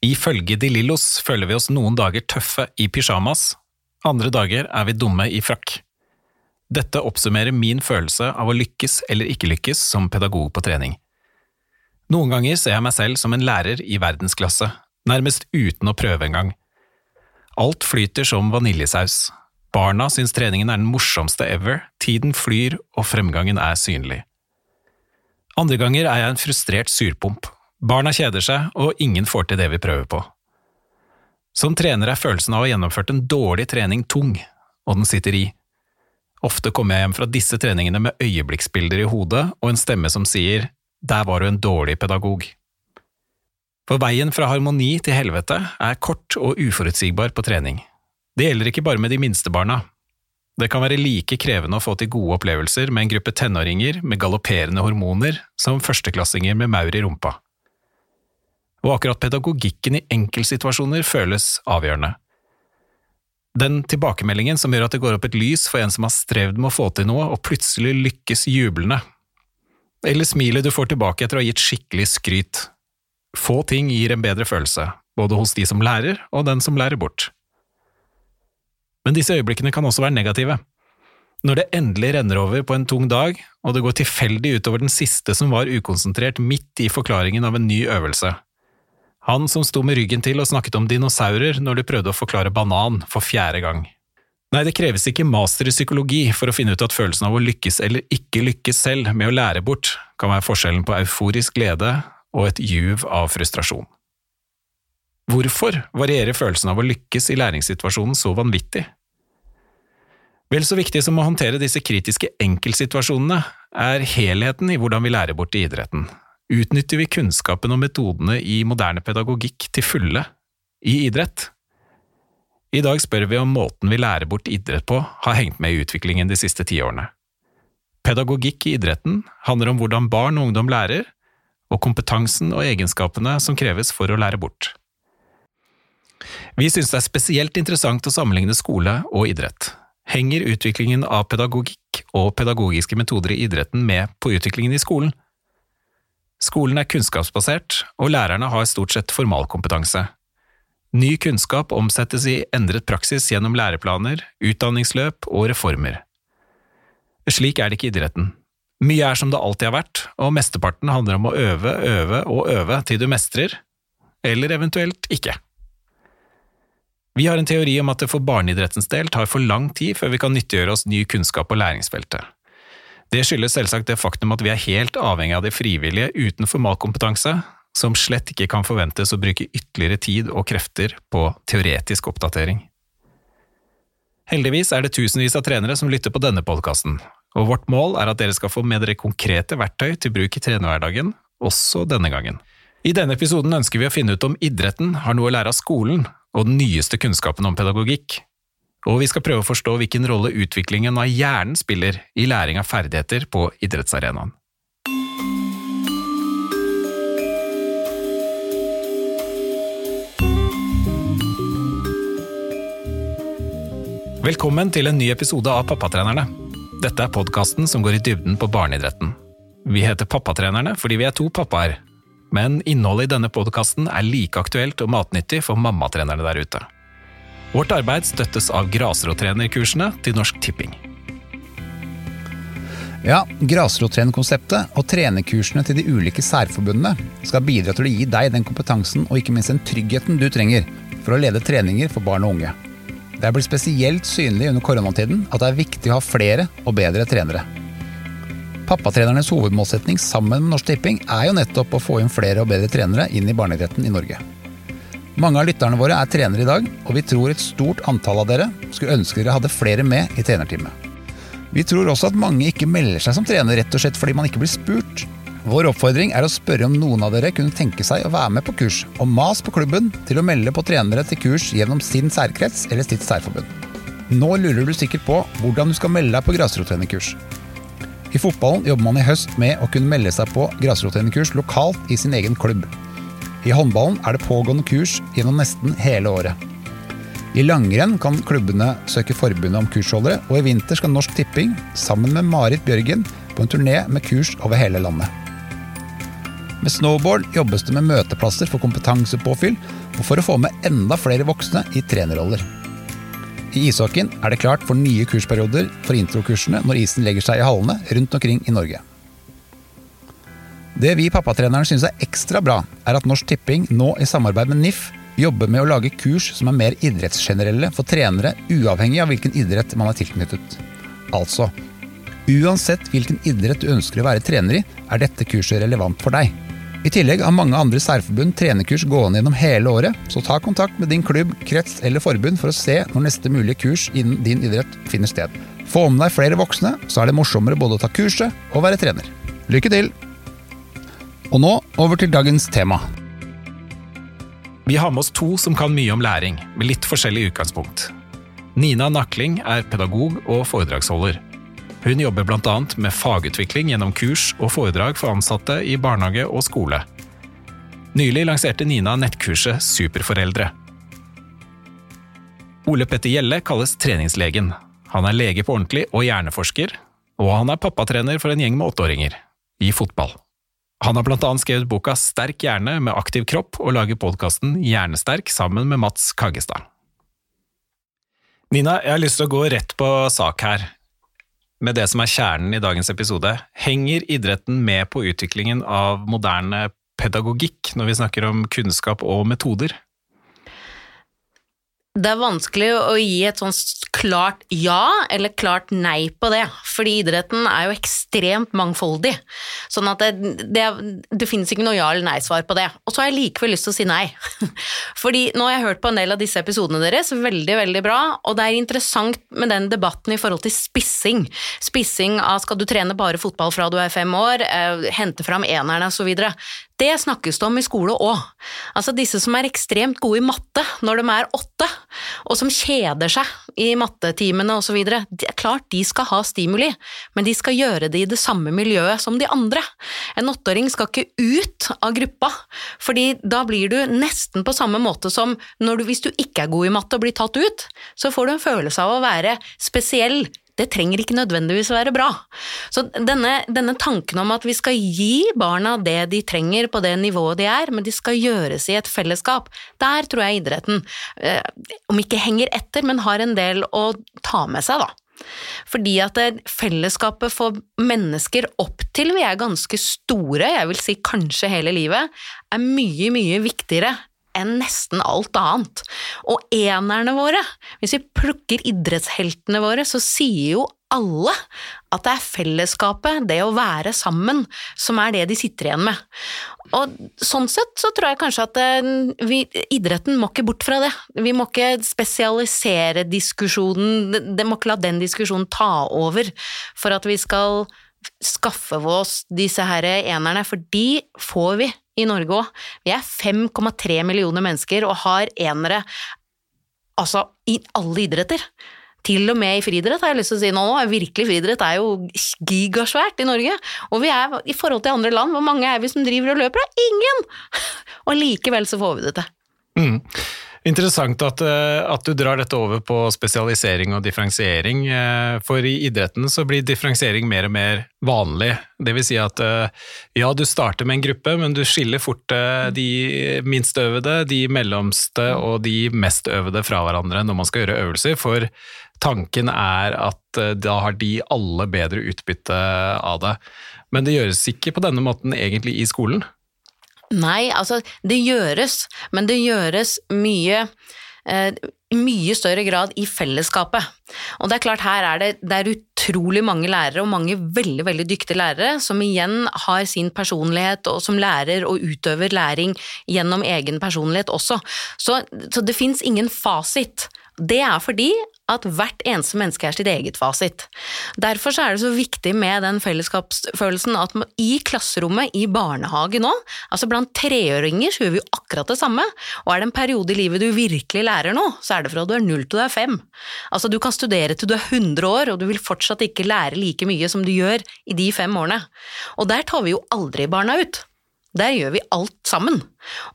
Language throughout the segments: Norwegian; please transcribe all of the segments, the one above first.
Ifølge De Lillos føler vi oss noen dager tøffe i pysjamas, andre dager er vi dumme i frakk. Dette oppsummerer min følelse av å lykkes eller ikke lykkes som pedagog på trening. Noen ganger ser jeg meg selv som en lærer i verdensklasse, nærmest uten å prøve engang. Alt flyter som vaniljesaus. Barna syns treningen er den morsomste ever, tiden flyr og fremgangen er synlig. Andre ganger er jeg en frustrert surpomp, Barna kjeder seg, og ingen får til det vi prøver på. Som trener er følelsen av å ha gjennomført en dårlig trening tung, og den sitter i. Ofte kommer jeg hjem fra disse treningene med øyeblikksbilder i hodet og en stemme som sier der var du en dårlig pedagog. For veien fra harmoni til helvete er kort og uforutsigbar på trening. Det gjelder ikke bare med de minste barna. Det kan være like krevende å få til gode opplevelser med en gruppe tenåringer med galopperende hormoner som førsteklassinger med maur i rumpa og akkurat pedagogikken i enkeltsituasjoner føles avgjørende. Den tilbakemeldingen som gjør at det går opp et lys for en som har strevd med å få til noe og plutselig lykkes jublende. Eller smilet du får tilbake etter å ha gitt skikkelig skryt. Få ting gir en bedre følelse, både hos de som lærer og den som lærer bort. Men disse øyeblikkene kan også være negative. Når det endelig renner over på en tung dag, og det går tilfeldig utover den siste som var ukonsentrert midt i forklaringen av en ny øvelse, han som sto med ryggen til og snakket om dinosaurer når du prøvde å forklare banan for fjerde gang. Nei, det kreves ikke master i psykologi for å finne ut at følelsen av å lykkes eller ikke lykkes selv med å lære bort kan være forskjellen på euforisk glede og et juv av frustrasjon. Hvorfor varierer følelsen av å lykkes i læringssituasjonen så vanvittig? Vel så viktig som å håndtere disse kritiske enkeltsituasjonene er helheten i hvordan vi lærer bort i idretten, Utnytter vi kunnskapen og metodene i moderne pedagogikk til fulle i idrett? I dag spør vi om måten vi lærer bort idrett på har hengt med i utviklingen de siste tiårene. Pedagogikk i idretten handler om hvordan barn og ungdom lærer, og kompetansen og egenskapene som kreves for å lære bort. Vi synes det er spesielt interessant å sammenligne skole og idrett. Henger utviklingen av pedagogikk og pedagogiske metoder i idretten med på utviklingen i skolen? Skolen er kunnskapsbasert, og lærerne har stort sett formalkompetanse. Ny kunnskap omsettes i endret praksis gjennom læreplaner, utdanningsløp og reformer. Slik er det ikke i idretten. Mye er som det alltid har vært, og mesteparten handler om å øve, øve og øve til du mestrer, eller eventuelt ikke. Vi har en teori om at det for barneidrettens del tar for lang tid før vi kan nyttiggjøre oss ny kunnskap på læringsfeltet. Det skyldes selvsagt det faktum at vi er helt avhengig av de frivillige uten formalkompetanse, som slett ikke kan forventes å bruke ytterligere tid og krefter på teoretisk oppdatering. Heldigvis er det tusenvis av trenere som lytter på denne podkasten, og vårt mål er at dere skal få med dere konkrete verktøy til bruk i trenerhverdagen, også denne gangen. I denne episoden ønsker vi å finne ut om idretten har noe å lære av skolen og den nyeste kunnskapen om pedagogikk, og vi skal prøve å forstå hvilken rolle utviklingen av hjernen spiller i læring av ferdigheter på idrettsarenaen. Velkommen til en ny episode av Pappatrenerne. Dette er podkasten som går i dybden på barneidretten. Vi heter Pappatrenerne fordi vi er to pappaer, men innholdet i denne podkasten er like aktuelt og matnyttig for mammatrenerne der ute. Vårt arbeid støttes av grasrottrenerkursene til Norsk Tipping. Ja, Grasrottrenerkonseptet og trenerkursene til de ulike særforbundene skal bidra til å gi deg den kompetansen og ikke minst den tryggheten du trenger for å lede treninger for barn og unge. Det er blitt spesielt synlig under koronatiden at det er viktig å ha flere og bedre trenere. Pappatrenernes hovedmålsetning sammen med Norsk Tipping er jo nettopp å få inn flere og bedre trenere inn i barneidretten i Norge. Mange av lytterne våre er trenere i dag, og vi tror et stort antall av dere skulle ønske dere hadde flere med i trenerteamet. Vi tror også at mange ikke melder seg som trener rett og slett fordi man ikke blir spurt. Vår oppfordring er å spørre om noen av dere kunne tenke seg å være med på kurs, og mas på klubben til å melde på trenere til kurs gjennom sin særkrets eller sitt særforbund. Nå lurer du sikkert på hvordan du skal melde deg på grasrottrenerkurs. I fotballen jobber man i høst med å kunne melde seg på grasrottrenerkurs lokalt i sin egen klubb. I håndballen er det pågående kurs gjennom nesten hele året. I langrenn kan klubbene søke forbundet om kursholdere, og i vinter skal Norsk Tipping sammen med Marit Bjørgen på en turné med kurs over hele landet. Med snowboard jobbes det med møteplasser for kompetansepåfyll, og for å få med enda flere voksne i trenerroller. I ishockeyen er det klart for nye kursperioder for introkursene når isen legger seg i hallene rundt omkring i Norge. Det vi pappatreneren synes er ekstra bra, er at Norsk Tipping nå i samarbeid med NIF jobber med å lage kurs som er mer idrettsgenerelle for trenere, uavhengig av hvilken idrett man er tilknyttet. Altså, uansett hvilken idrett du ønsker å være trener i, er dette kurset relevant for deg. I tillegg har mange andre særforbund trenerkurs gående gjennom hele året, så ta kontakt med din klubb, krets eller forbund for å se når neste mulige kurs innen din idrett finner sted. Få med deg flere voksne, så er det morsommere både å ta kurset og være trener. Lykke til! Og nå over til dagens tema. Vi har med oss to som kan mye om læring, med litt forskjellig utgangspunkt. Nina Nakling er pedagog og foredragsholder. Hun jobber bl.a. med fagutvikling gjennom kurs og foredrag for ansatte i barnehage og skole. Nylig lanserte Nina nettkurset Superforeldre. Ole Petter Gjelle kalles treningslegen. Han er lege på ordentlig og hjerneforsker, og han er pappatrener for en gjeng med åtteåringer i fotball. Han har blant annet skrevet boka Sterk hjerne med aktiv kropp og lager podkasten Hjernesterk sammen med Mats Kaggestad. Nina, jeg har lyst til å gå rett på sak her, med det som er kjernen i dagens episode. Henger idretten med på utviklingen av moderne pedagogikk når vi snakker om kunnskap og metoder? Det er vanskelig å gi et sånn klart ja eller klart nei på det, fordi idretten er jo ekstremt mangfoldig. Sånn at det, det, det finnes ikke noe ja eller nei-svar på det. Og så har jeg likevel lyst til å si nei. Fordi nå har jeg hørt på en del av disse episodene deres, veldig, veldig bra, og det er interessant med den debatten i forhold til spissing. Spissing av skal du trene bare fotball fra du er fem år, eh, hente fram enerne osv. Det snakkes det om i skole òg. Altså disse som er ekstremt gode i matte når de er åtte, og som kjeder seg i mattetimene osv. Klart de skal ha stimuli, men de skal gjøre det i det samme miljøet som de andre. En åtteåring skal ikke ut av gruppa, fordi da blir du nesten på samme måte som du, hvis du ikke er god i matte og blir tatt ut, så får du en følelse av å være spesiell, det trenger ikke nødvendigvis være bra. Så denne, denne, tanken om at vi skal gi barna det de trenger på det nivået de er, men de skal gjøres i et fellesskap, der tror jeg idretten, eh, om ikke henger etter, men har en del å ta med seg, da. Fordi at fellesskapet for mennesker opp til vi er ganske store, jeg vil si kanskje hele livet, er mye, mye viktigere enn nesten alt annet. Og enerne våre, hvis vi plukker idrettsheltene våre, så sier jo alle at det er fellesskapet, det å være sammen, som er det de sitter igjen med. Og sånn sett så tror jeg kanskje at eh, vi, idretten må ikke bort fra det. Vi må ikke spesialisere diskusjonen, det må ikke la den diskusjonen ta over for at vi skal skaffe oss disse her enerne, for de får vi i Norge òg. Vi er 5,3 millioner mennesker og har enere altså i alle idretter. Til og med i friidrett, har jeg lyst til å si nå. Virkelig friidrett er jo gigasvært i Norge. Og vi er, i forhold til andre land, hvor mange er vi som driver og løper? Er ingen! Og likevel så får vi det til. Mm. Interessant at, eh, at, du drar dette over på spesialisering og differensiering. Eh, for i idretten så blir differensiering mer og mer vanlig. Det vil si at eh, ja, du starter med en gruppe, men du skiller fort de minst øvede, de mellomste og de mest øvede fra hverandre når man skal gjøre øvelser. For tanken er at da har de alle bedre utbytte av det. Men det gjøres ikke på denne måten egentlig i skolen. Nei, altså det gjøres, men det gjøres mye eh, mye større grad i fellesskapet. Og det er klart, her er det, det er utrolig mange lærere, og mange veldig veldig dyktige lærere, som igjen har sin personlighet, og som lærer og utøver læring gjennom egen personlighet også. Så, så det fins ingen fasit. Det er fordi at hvert eneste menneske er sitt eget fasit. Derfor er det så viktig med den fellesskapsfølelsen at i klasserommet, i barnehagen nå, altså blant treåringer så gjør vi jo akkurat det samme, og er det en periode i livet du virkelig lærer noe, så er det fra du er null til du er fem. Altså du kan studere til du er 100 år, og du vil fortsatt ikke lære like mye som du gjør i de fem årene. Og der tar vi jo aldri barna ut. Der gjør vi alt sammen.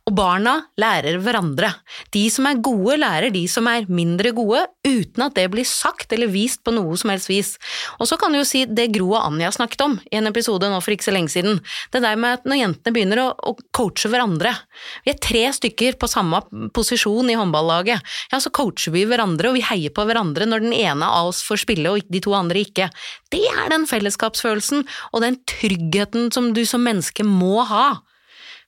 Og barna lærer hverandre. De som er gode, lærer de som er mindre gode, uten at det blir sagt eller vist på noe som helst vis. Og så kan du jo si det Gro og Anja snakket om i en episode nå for ikke så lenge siden. Det der med at når jentene begynner å, å coache hverandre Vi er tre stykker på samme posisjon i håndballaget. Ja, så coacher vi hverandre, og vi heier på hverandre når den ene av oss får spille og de to andre ikke. Det er den fellesskapsfølelsen og den tryggheten som du som menneske må ha.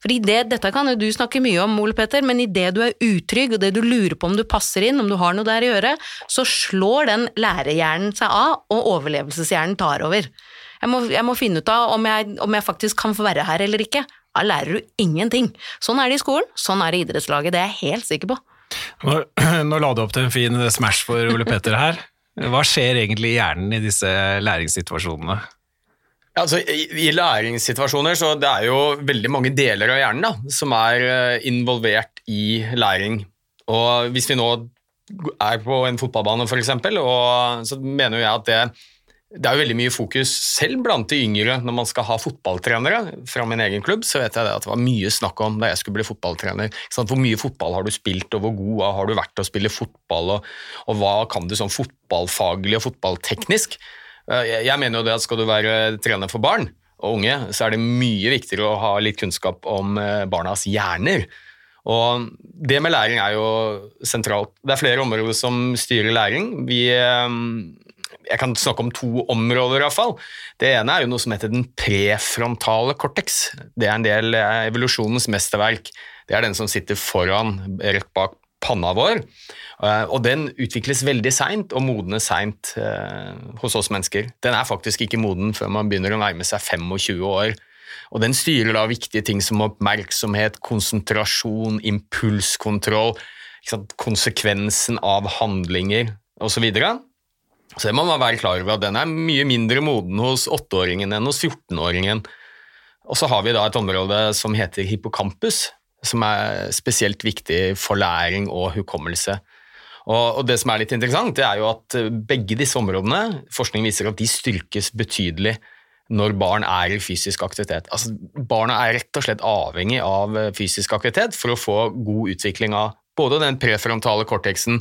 Fordi det, Dette kan jo du snakke mye om, Ole Petter, men idet du er utrygg, og det du lurer på om du passer inn, om du har noe der å gjøre, så slår den lærehjernen seg av, og overlevelseshjernen tar over. Jeg må, jeg må finne ut av om jeg, om jeg, faktisk kan få være her eller ikke. Da lærer du ingenting. Sånn er det i skolen, sånn er det i idrettslaget, det er jeg helt sikker på. Nå, nå la du opp til en fin smash for Ole Petter her. Hva skjer egentlig i hjernen i disse læringssituasjonene? Altså, i, læringssituasjoner så det er jo veldig mange deler av hjernen da, som er uh, involvert i læring. Og Hvis vi nå er på en fotballbane f.eks., så mener jeg at det, det er veldig mye fokus selv blant de yngre når man skal ha fotballtrenere. Fra min egen klubb så vet jeg at det var mye snakk om da jeg skulle bli fotballtrener. Hvor mye fotball har du spilt, og hvor god har du vært til å spille fotball, og, og hva kan du sånn fotballfaglig og fotballteknisk? Eh, jeg mener jo det at skal du være trener for barn og unge, så er det mye viktigere å ha litt kunnskap om eh, barnas hjerner. Og det med læring er jo sentralt. Det er flere områder som styrer læring. Vi, eh, jeg kan snakke om to områder, iallfall. Det ene er jo noe som heter den prefrontale cortex. Det er en del evolusjonens mesterverk. Det er den som sitter foran, rett bak panna vår. Eh, og den utvikles veldig seint og modnes seint eh, hos oss mennesker. Den er faktisk ikke moden før man begynner å nærme seg 25 år. Og den styrer da viktige ting som oppmerksomhet, konsentrasjon, impulskontroll, konsekvensen av handlinger osv. Så, så det må man være klar over at den er mye mindre moden hos åtteåringen enn hos 14-åringen. Og så har vi da et område som heter hippocampus, som er spesielt viktig for læring og hukommelse. Og, Det som er litt interessant, det er jo at eh, begge disse områdene forskning viser at de styrkes betydelig når barn er i fysisk aktivitet. Altså, barna er rett og slett avhengig av eh, fysisk aktivitet for å få god utvikling av både den prefrontale korteksen,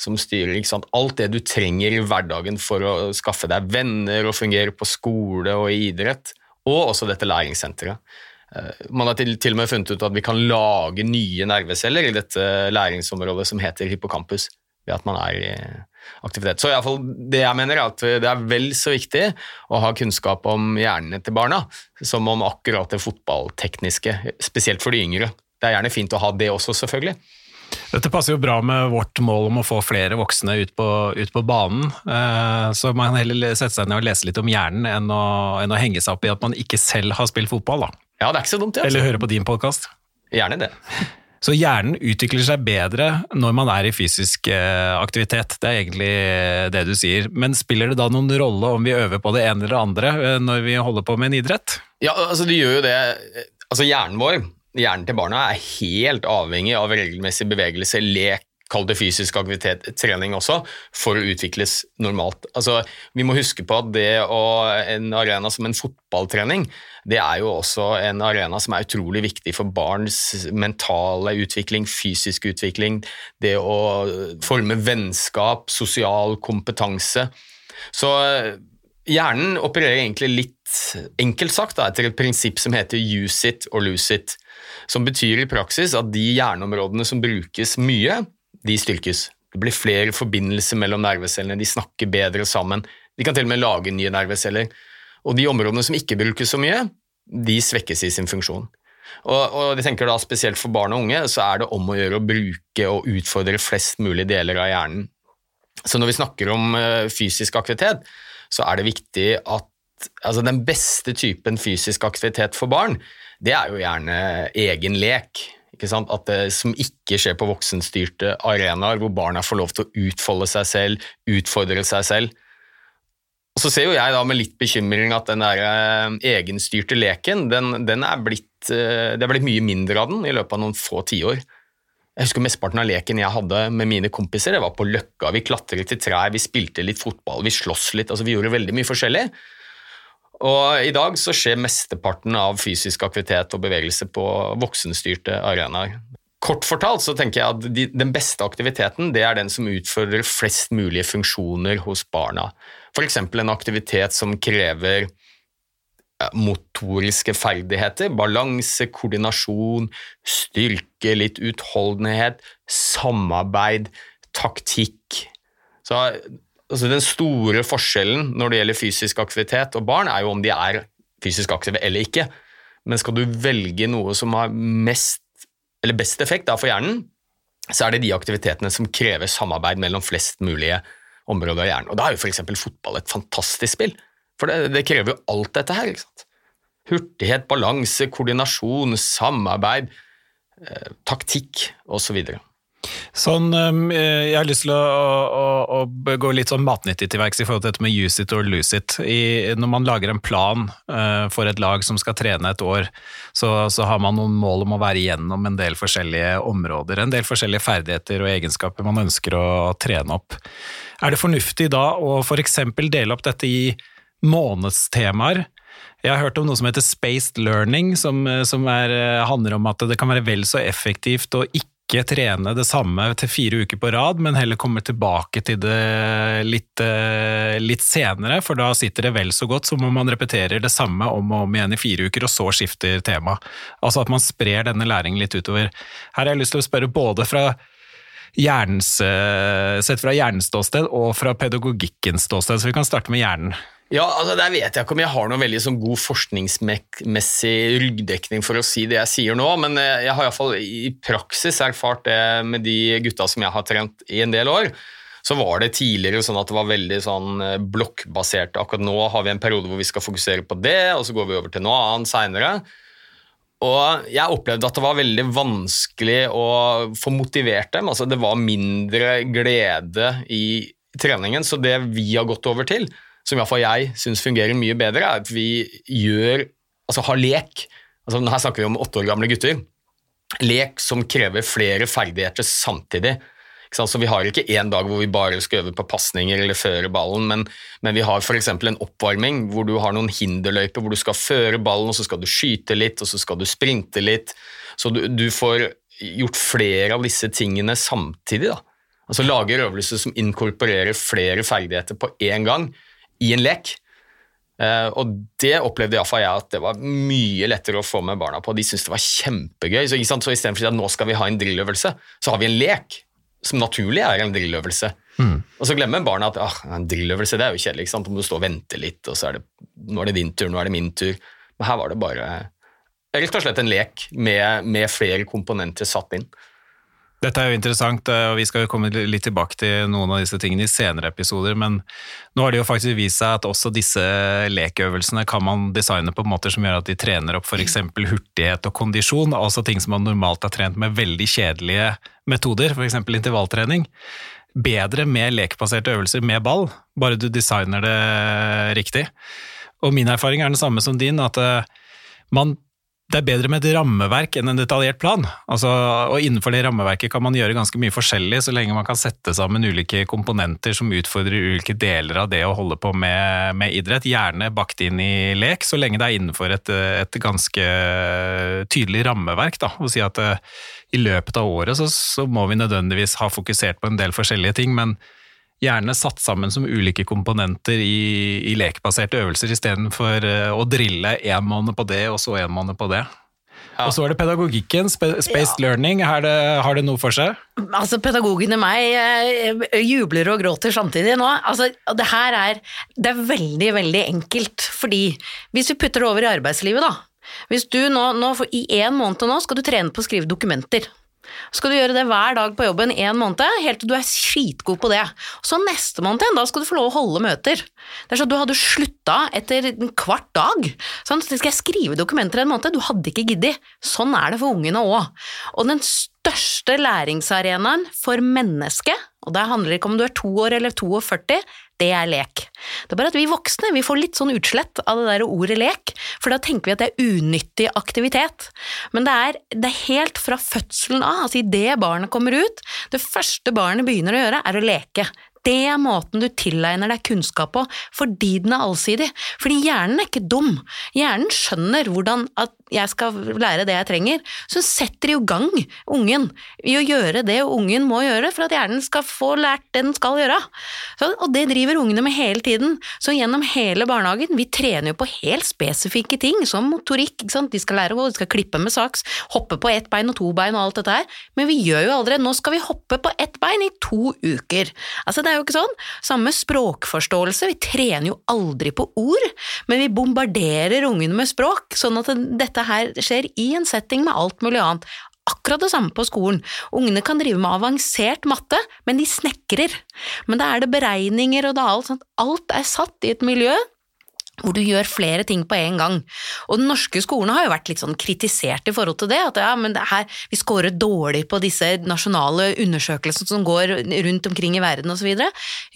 som styrer alt det du trenger i hverdagen for å skaffe deg venner og fungere på skole og i idrett, og også dette læringssenteret. Eh, man har til, og med funnet ut at vi kan lage nye nerveceller i dette læringsområdet som heter hippocampus ved at man er i aktivitet. Så i fall, det jeg mener er at det er vel så viktig å ha kunnskap om hjernene til barna som om akkurat det fotballtekniske, spesielt for de yngre. Det er gjerne fint å ha det også, selvfølgelig. Dette passer jo bra med vårt mål om å få flere voksne ut på, ut på banen. Eh, så man kan heller sette seg ned og lese litt om hjernen enn å, enn å, henge seg opp i at man ikke selv har spilt fotball. Da. Ja, det er ikke så dumt, det. Altså. Eller høre på din podkast. Gjerne det. Så hjernen utvikler seg bedre når man er i fysisk eh, aktivitet. Det er egentlig eh, det du sier. Men spiller det da noen rolle om vi øver på det ene eller det andre eh, når vi holder på med en idrett? Ja, altså det gjør jo det. Altså Hjernen vår, hjernen til barna, er helt avhengig av regelmessig bevegelse, lek, kall det fysisk aktivitet, trening også, for å utvikles normalt. Altså, vi må huske på at det å en arena som en fotballtrening, det er jo også en arena som er utrolig viktig for barns mentale utvikling, fysisk utvikling, det å forme vennskap, sosial kompetanse. Så hjernen opererer egentlig litt enkelt sagt da, etter et prinsipp som heter use it or lose it, som betyr i praksis at de hjerneområdene som brukes mye, de styrkes. Det blir flere forbindelser mellom nervecellene, de snakker bedre sammen. De kan til og med lage nye nerveceller. Og de områdene som ikke brukes så mye, de svekkes i sin funksjon. Og, og jeg tenker da Spesielt for barn og unge så er det om å gjøre å bruke og utfordre flest mulig deler av hjernen. Så når vi snakker om uh, fysisk aktivitet, så er det viktig at altså den beste typen fysisk aktivitet for barn, det er jo gjerne egen lek. At det som ikke skjer på voksenstyrte arenaer, hvor barna får lov til å utfolde seg selv, utfordre seg selv. Så ser jo jeg da med litt bekymring at den der eh, egenstyrte leken, den, den er blitt, eh, det er blitt mye mindre av den i løpet av noen få tiår. Jeg husker Mesteparten av leken jeg hadde med mine kompiser, det var på Løkka. Vi klatret i trær, vi spilte litt fotball, vi sloss litt. altså Vi gjorde veldig mye forskjellig. Og i dag så skjer mesteparten av fysisk aktivitet og bevegelse på voksenstyrte arenaer. Kort fortalt så tenker jeg at de, den beste aktiviteten det er den som utfordrer flest mulige funksjoner hos barna. F.eks. en aktivitet som krever motoriske ferdigheter, balanse, koordinasjon, styrke, litt utholdenhet, samarbeid, taktikk. Så altså Den store forskjellen når det gjelder fysisk aktivitet og barn, er jo om de er fysisk aktive eller ikke. Men skal du velge noe som har mest, best effekt da, for hjernen, så er det de aktivitetene som krever samarbeid mellom flest mulige områder av hjernen. Og Da er jo f.eks. fotball et fantastisk spill, for det, det krever jo alt dette her. ikke sant? Hurtighet, balanse, koordinasjon, samarbeid, eh, taktikk osv. Sånn, jeg har lyst til å, å, å gå litt sånn matnyttig til verks i forhold til dette med use it or lose it. I, når man lager en plan uh, for et lag som skal trene et år, så, så, har man noen mål om å være igjennom en del forskjellige områder. En del forskjellige ferdigheter og egenskaper man ønsker å trene opp. Er det fornuftig da å f.eks. dele opp dette i månedstemaer? Jeg har hørt om noe som heter spaced learning, som, som er, handler om at det kan være vel så effektivt å ikke ikke trene det samme til fire uker på rad, men heller komme tilbake til det litt, eh, litt, senere, for da sitter det vel så godt som om man repeterer det samme om og om igjen i fire uker, og så skifter tema. Altså at man sprer denne læringen litt utover. Her har jeg lyst til å spørre både fra hjernens, eh, sett fra hjernens ståsted og fra pedagogikkens ståsted, så vi kan starte med hjernen. Ja, altså Der vet jeg ikke om jeg har noen veldig sånn god forskningsmessig ryggdekning for å si det jeg sier nå, men eh, jeg har iallfall i praksis erfart det med de gutta som jeg har trent i en del år. Så var det tidligere sånn at det var veldig sånn eh, blokkbasert. Akkurat nå har vi en periode hvor vi skal fokusere på det, og så går vi over til noe annet seinere. Og jeg opplevde at det var veldig vanskelig å få motivert dem. Altså det var mindre glede i treningen, så det vi har gått over til, som iallfall jeg syns fungerer mye bedre, er at vi gjør Altså har lek. Altså, her snakker vi om åtte år gamle gutter. Lek som krever flere ferdigheter samtidig. Så Vi har ikke én dag hvor vi bare skal øve på pasninger eller føre ballen, men, men vi har f.eks. en oppvarming hvor du har noen hinderløyper hvor du skal føre ballen, og så skal du skyte litt, og så skal du sprinte litt. Så du, du får gjort flere av disse tingene samtidig. da. Altså Lager øvelser som inkorporerer flere ferdigheter på én gang i en lek. Uh, og det opplevde iallfall jeg at det var mye lettere å få med barna på. De syntes det var kjempegøy. Så, så istedenfor at nå skal vi ha en drilløvelse, så har vi en lek som naturlig er en drilløvelse. Mm. Og så glemmer barna at ah, en drilløvelse det er jo kjedelig. ikke sant? Om du står og venter litt, og så er det nå er det din tur, nå er det min tur. Men her var det bare rett og slett en lek med, med flere komponenter satt inn. Dette er jo interessant, eh, og vi skal jo komme litt tilbake til noen av disse tingene i senere episoder, men nå har det jo faktisk vist seg at også disse lekeøvelsene kan man designe på måter som gjør at de trener opp f.eks. hurtighet og kondisjon, altså ting som man normalt har trent med veldig kjedelige metoder, f.eks. intervalltrening. Bedre med lekbaserte øvelser med ball, bare du designer det riktig. Og min erfaring er den samme som din, at eh, man det er bedre med et rammeverk enn en detaljert plan. Altså, og innenfor det rammeverket kan man gjøre ganske mye forskjellig, så lenge man kan sette sammen ulike komponenter som utfordrer ulike deler av det å holde på med, med idrett. Gjerne bakt inn i lek, så lenge det er innenfor et, et ganske tydelig rammeverk. Da. Å si at uh, i løpet av året så, så må vi nødvendigvis ha fokusert på en del forskjellige ting, men gjerne satt sammen som ulike komponenter i, i lekbaserte øvelser, istedenfor uh, å drille én måned på det, og så én måned på det. Ja. Og så er det pedagogikken, spaced ja. learning. Har det, har det, noe for seg? Altså, Pedagogen i meg uh, jubler og gråter samtidig nå. Altså, det her er, det er veldig, veldig enkelt. Fordi hvis vi putter det over i arbeidslivet, da. Hvis du nå, nå I en måned nå skal du trene på å skrive dokumenter. Skal du gjøre det hver dag på jobben en måned, helt til du er skitgod på det. Så neste måned igjen, da skal du få lov å holde møter. Det er sånn at Du hadde slutta etter en kvart dag. Sånn, så skal jeg skrive dokumenter en måned? Du hadde ikke giddet. Sånn er det for ungene òg. Og den største læringsarenaen for mennesket, og det handler ikke om du er to år eller 42, det er lek. Det er bare at vi voksne vi får litt sånn utslett av det der ordet lek, for da tenker vi at det er unyttig aktivitet. Men det er, det er helt fra fødselen av, altså idet barnet kommer ut, det første barnet begynner å gjøre, er å leke. det er måten du tilegner deg kunnskap på, fordi den er allsidig. Fordi hjernen er ikke dum. Hjernen skjønner hvordan at jeg skal lære det jeg trenger, så setter jo gang ungen i å gjøre det ungen må gjøre for at hjernen skal få lært det den skal gjøre. Så, og det driver ungene med hele tiden. Så gjennom hele barnehagen, vi trener jo på helt spesifikke ting, som motorikk, de skal lære å gå, de skal klippe med saks, hoppe på ett bein og to bein og alt dette her, men vi gjør jo aldri nå skal vi hoppe på ett bein i to uker. Altså det er jo ikke sånn. Samme språkforståelse, vi trener jo aldri på ord, men vi bombarderer ungene med språk, sånn at dette her skjer i en setting med alt mulig annet. Akkurat det samme på skolen. Ungene kan drive med avansert matte, men de snekrer. Men da er det beregninger og det er alt sånt. Alt er satt i et miljø hvor du gjør flere ting på en gang. Og den norske skolen har jo vært litt sånn kritisert i forhold til det, at ja, men her, vi scorer dårlig på disse nasjonale undersøkelsene som går rundt omkring i verden osv.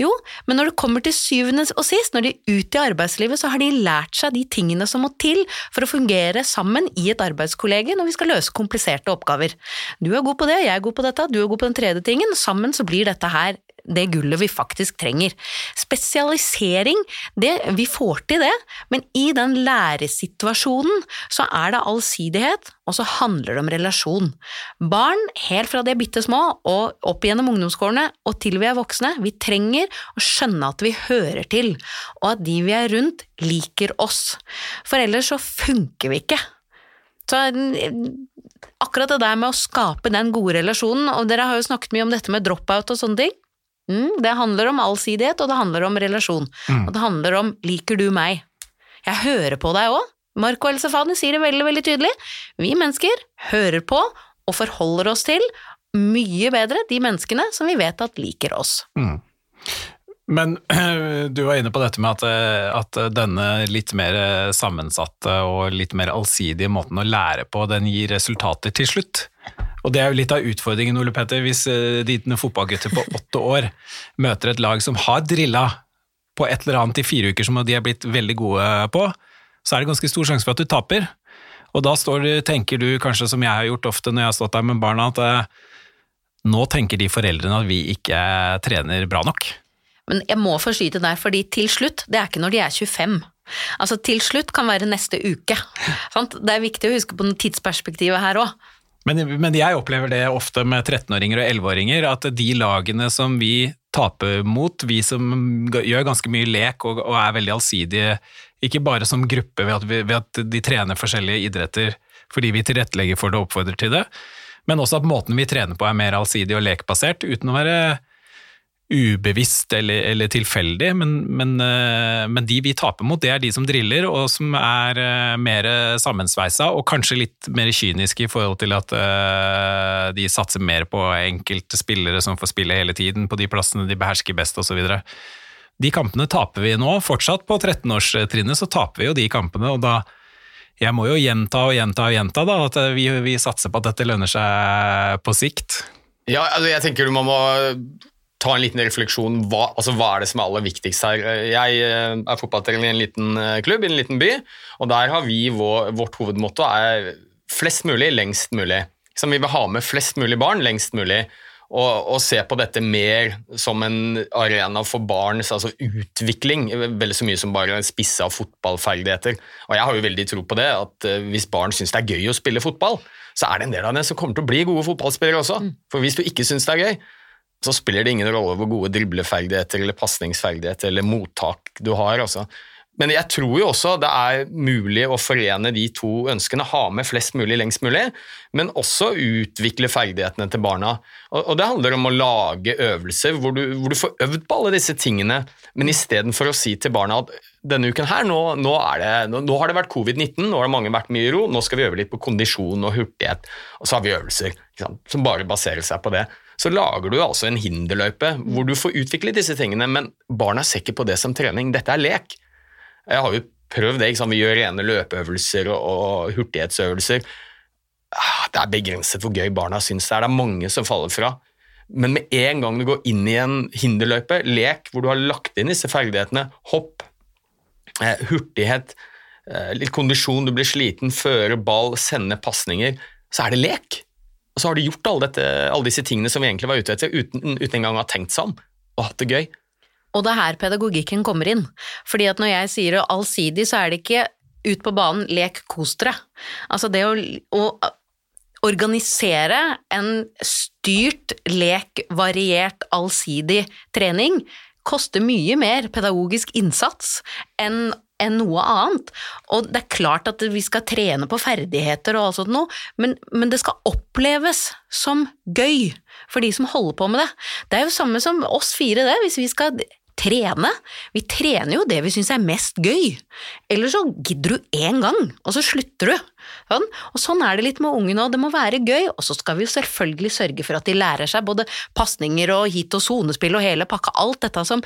Jo, men når det kommer til syvende og sist, når de er ute i arbeidslivet, så har de lært seg de tingene som må til for å fungere sammen i et arbeidskollege når vi skal løse kompliserte oppgaver. Du er god på det, jeg er god på dette, du er god på den tredje tingen, sammen så blir dette her det gullet vi faktisk trenger. Spesialisering, det, vi får til det, men i den læresituasjonen så er det allsidighet, og så handler det om relasjon. Barn, helt fra de er bitte små og opp gjennom ungdomsårene og til vi er voksne, vi trenger å skjønne at vi hører til, og at de vi er rundt, liker oss. For ellers så funker vi ikke. Så akkurat det der med å skape den gode relasjonen, og dere har jo snakket mye om dette med dropout og sånne ting, Mm, det handler om allsidighet, og det handler om relasjon. Mm. Og det handler om 'liker du meg'? Jeg hører på deg òg. Marco Elsefani sier det veldig, veldig tydelig. Vi mennesker hører på og forholder oss til mye bedre de menneskene som vi vet at liker oss. Mm. Men du var inne på dette med at, at, denne litt mer sammensatte og litt mer allsidige måten å lære på, den gir resultater til slutt. Og det er jo litt av utfordringen, Ole Petter, hvis uh, dine fotballgutter på åtte år møter et lag som har drilla på et eller annet i fire uker som de er blitt veldig gode på, så er det ganske stor sjanse for at du taper. Og da står, tenker du kanskje som jeg har gjort ofte når jeg har stått der med barna, at uh, nå tenker de foreldrene at vi ikke trener bra nok. Men jeg må få skyte der, fordi til slutt, det er ikke når de er 25. Altså til slutt kan være neste uke. Sant? Det er viktig å huske på tidsperspektivet her òg. Men, men, jeg opplever det ofte med 13-åringer og 11-åringer, at de lagene som vi taper mot, vi som gjør ganske mye lek og, og er veldig allsidige, ikke bare som gruppe ved at, vi, ved at, de trener forskjellige idretter fordi vi tilrettelegger for det og oppfordrer til det, men også at måten vi trener på er mer allsidig og lekbasert, uten å være ubevisst eller, eller tilfeldig, men, men, eh, men, de vi taper mot, det er de som driller, og som er uh, mer sammensveisa, og kanskje litt mer kyniske i forhold til at uh, de satser mer på enkelte spillere som får spille hele tiden, på de plassene de behersker best, osv. De kampene taper vi nå, fortsatt på 13-årstrinnet så taper vi jo de kampene, og da jeg må jo gjenta og gjenta og gjenta da, at vi, vi satser på at dette lønner seg på sikt. Ja, altså jeg tenker du må ta en liten refleksjon. Hva, altså, hva er det som er aller viktigst her? Jeg eh, er fotballtrener i en liten eh, klubb i en liten by, og der har vi vår, vårt hovedmotto er flest mulig, lengst mulig. Som vi vil ha med flest mulig barn lengst mulig. Og, og, se på dette mer som en arena for barns altså utvikling, veldig så mye som bare spissa fotballferdigheter. Og jeg har jo veldig tro på det, at eh, hvis barn syns det er gøy å spille fotball, så er det en del av dem som kommer til å bli gode fotballspillere også. Mm. For hvis du ikke syns det er gøy, så spiller det ingen rolle hvor gode dribleferdigheter eller pasningsferdigheter eller mottak du har. Altså. Men jeg tror jo også det er mulig å forene de to ønskene. Ha med flest mulig lengst mulig, men også utvikle ferdighetene til barna. Og, Det handler om å lage øvelser hvor du, hvor du får øvd på alle disse tingene, men istedenfor å si til barna at denne uken her, nå, nå, det, nå, nå har det vært covid-19, nå har mange vært mye i ro, nå skal vi øve litt på kondisjon og hurtighet. Og så har vi øvelser som bare baserer seg på det så lager du altså en hinderløype hvor du får utvikle disse tingene, men barna ser ikke på det som trening. Dette er lek. Jeg har jo prøvd det. Vi gjør rene løpeøvelser og, og hurtighetsøvelser. Ah, det er begrenset hvor gøy barna syns det er. Det er mange som faller fra. Men med en gang du går inn i en hinderløype, lek, hvor du har lagt inn disse ferdighetene, hopp, eh, hurtighet, eh, litt kondisjon, du blir sliten, føre ball, sende pasninger, så er det lek. Og så har de gjort alle, dette, alle, disse tingene som vi egentlig var ute etter, uten, uten engang å ha tenkt seg om. og hatt det gøy. Og det er her pedagogikken kommer inn. Fordi at når jeg sier allsidig, så er det ikke ut på banen, lek, kos dere. Altså det å, å organisere en styrt, lek, variert, allsidig trening koster mye mer pedagogisk innsats enn enn noe annet. Og det er klart at vi skal trene på ferdigheter og alt sånt noe, men, men, det skal oppleves som gøy for de som holder på med det. Det er jo samme som oss fire, det. Hvis vi skal trene. Vi trener jo det vi syns er mest gøy. Eller så gidder du én gang, og så slutter du. Sånn. Og sånn er det litt med ungene òg, det må være gøy. Og så skal vi jo selvfølgelig sørge for at de lærer seg både pasninger og hit og sonespill og hele pakka, alt dette som,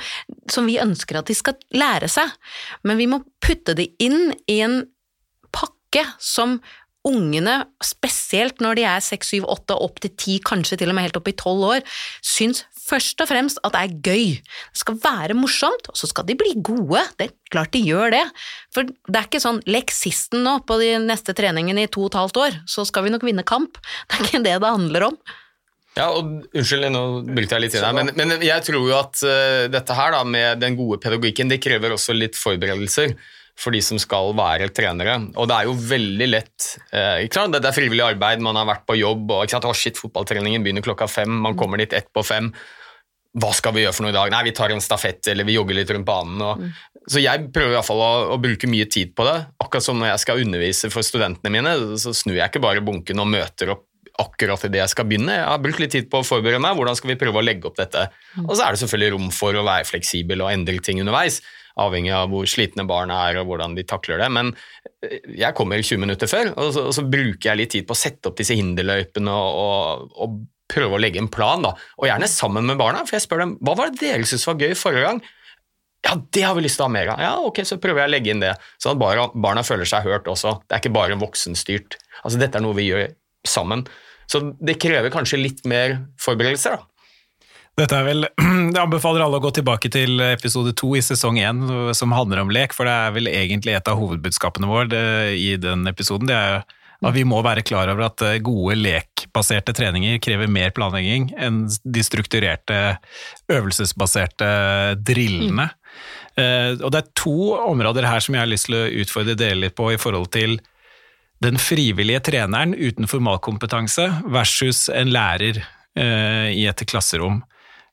som vi ønsker at de skal lære seg. Men vi må putte det inn i en pakke som ungene, spesielt når de er seks, syv, åtte, opp til ti, kanskje til og med helt opp i tolv år, syns først og fremst at det er gøy. Det skal være morsomt, og så skal de bli gode. Det er klart de gjør det. For det er ikke sånn lekk sisten nå på de neste treningene i to og et halvt år, så skal vi nok vinne kamp. Det er ikke det det handler om. Ja, og Unnskyld, nå brukte jeg litt tid her, men, men, jeg tror jo at uh, dette her da, med den gode pedagogikken, det krever også litt forberedelser for de som skal være trenere. Og det er jo veldig lett eh, ikke sant? Det er frivillig arbeid, man har vært på jobb og ikke sant? Oh, shit, fotballtreningen begynner klokka fem, man kommer dit ett på fem hva skal vi gjøre for noe i dag? Nei, vi tar en stafett, eller vi jogger litt rundt banen. Og, mm. Så jeg prøver i hvert fall å, å, bruke mye tid på det. Akkurat som når jeg skal undervise for studentene mine, så snur jeg ikke bare bunken og møter opp akkurat idet jeg skal begynne. Jeg har brukt litt tid på å forberede meg. Hvordan skal vi prøve å legge opp dette? Mm. Og så er det selvfølgelig rom for å være fleksibel og endre ting underveis, avhengig av hvor slitne barna er og hvordan de takler det. Men eh, jeg kommer 20 minutter før, og så, og så bruker jeg litt tid på å sette opp disse hinderløypene og, og, og prøve å legge en plan, da. Og gjerne sammen med barna, for jeg spør dem hva var det dere syntes var gøy forrige gang. Ja, det har vi lyst til å ha mer av. Ja, ok, så prøver jeg å legge inn det. Sånn at barna, barna føler seg hørt også. Det er ikke bare voksenstyrt. Altså, dette er noe vi gjør sammen. Så det krever kanskje litt mer forberedelser, da. Dette er vel, Jeg anbefaler alle å gå tilbake til episode to i sesong én, som handler om lek, for det er vel egentlig et av hovedbudskapene våre det, i den episoden. Det er at vi må være klar over at eh, gode lekbaserte treninger krever mer planlegging enn de strukturerte øvelsesbaserte drillene. Mm. Og det er to områder her som jeg har lyst til å utfordre dere litt på i forhold til den frivillige treneren uten formalkompetanse versus en lærer eh, i et klasserom.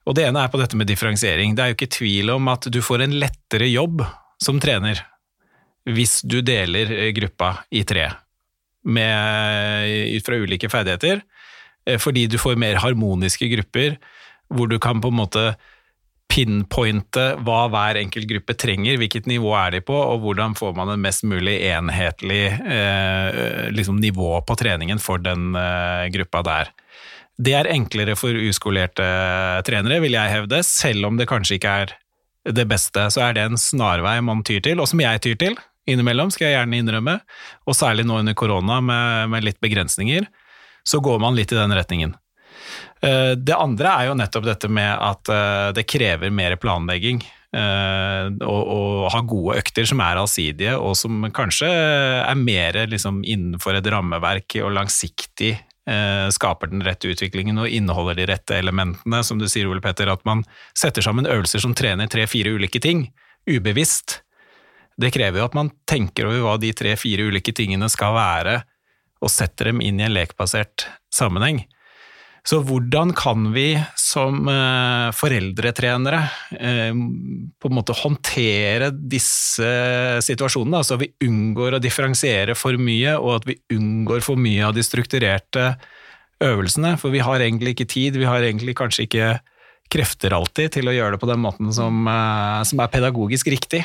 Og Det ene er på dette med differensiering. Det er jo ikke tvil om at du får en lettere jobb som trener hvis du deler gruppa i tre ut fra ulike ferdigheter, eh, fordi du får mer harmoniske grupper, hvor du kan på en måte pinpointe hva hver enkelt gruppe trenger, hvilket nivå er de på, og hvordan får man en mest mulig enhetlig eh, liksom nivå på treningen for den eh, gruppa der. Det er enklere for uskolerte trenere, vil jeg hevde, selv om det kanskje ikke er det beste. Så er det en snarvei man tyr til, og som jeg tyr til innimellom, skal jeg gjerne innrømme, og særlig nå under korona med, med litt begrensninger, så går man litt i den retningen. Eh, det andre er jo nettopp dette med at eh, det krever mer planlegging. Eh, ha gode økter som er allsidige, og som kanskje er mer liksom innenfor et rammeverk og langsiktig skaper den rette utviklingen og inneholder de rette elementene, som du sier, Ole Petter, at man setter sammen øvelser som trener tre-fire ulike ting, ubevisst det krever jo at man tenker over hva de tre-fire ulike tingene skal være, og setter dem inn i en lekbasert sammenheng. Så hvordan kan vi som eh, foreldretrenere eh, på en måte håndtere disse situasjonene, så vi unngår å differensiere for mye, og at vi unngår for mye av de strukturerte øvelsene? For vi har egentlig ikke tid, vi har egentlig kanskje ikke krefter alltid til å gjøre det på den måten som, eh, som er pedagogisk riktig.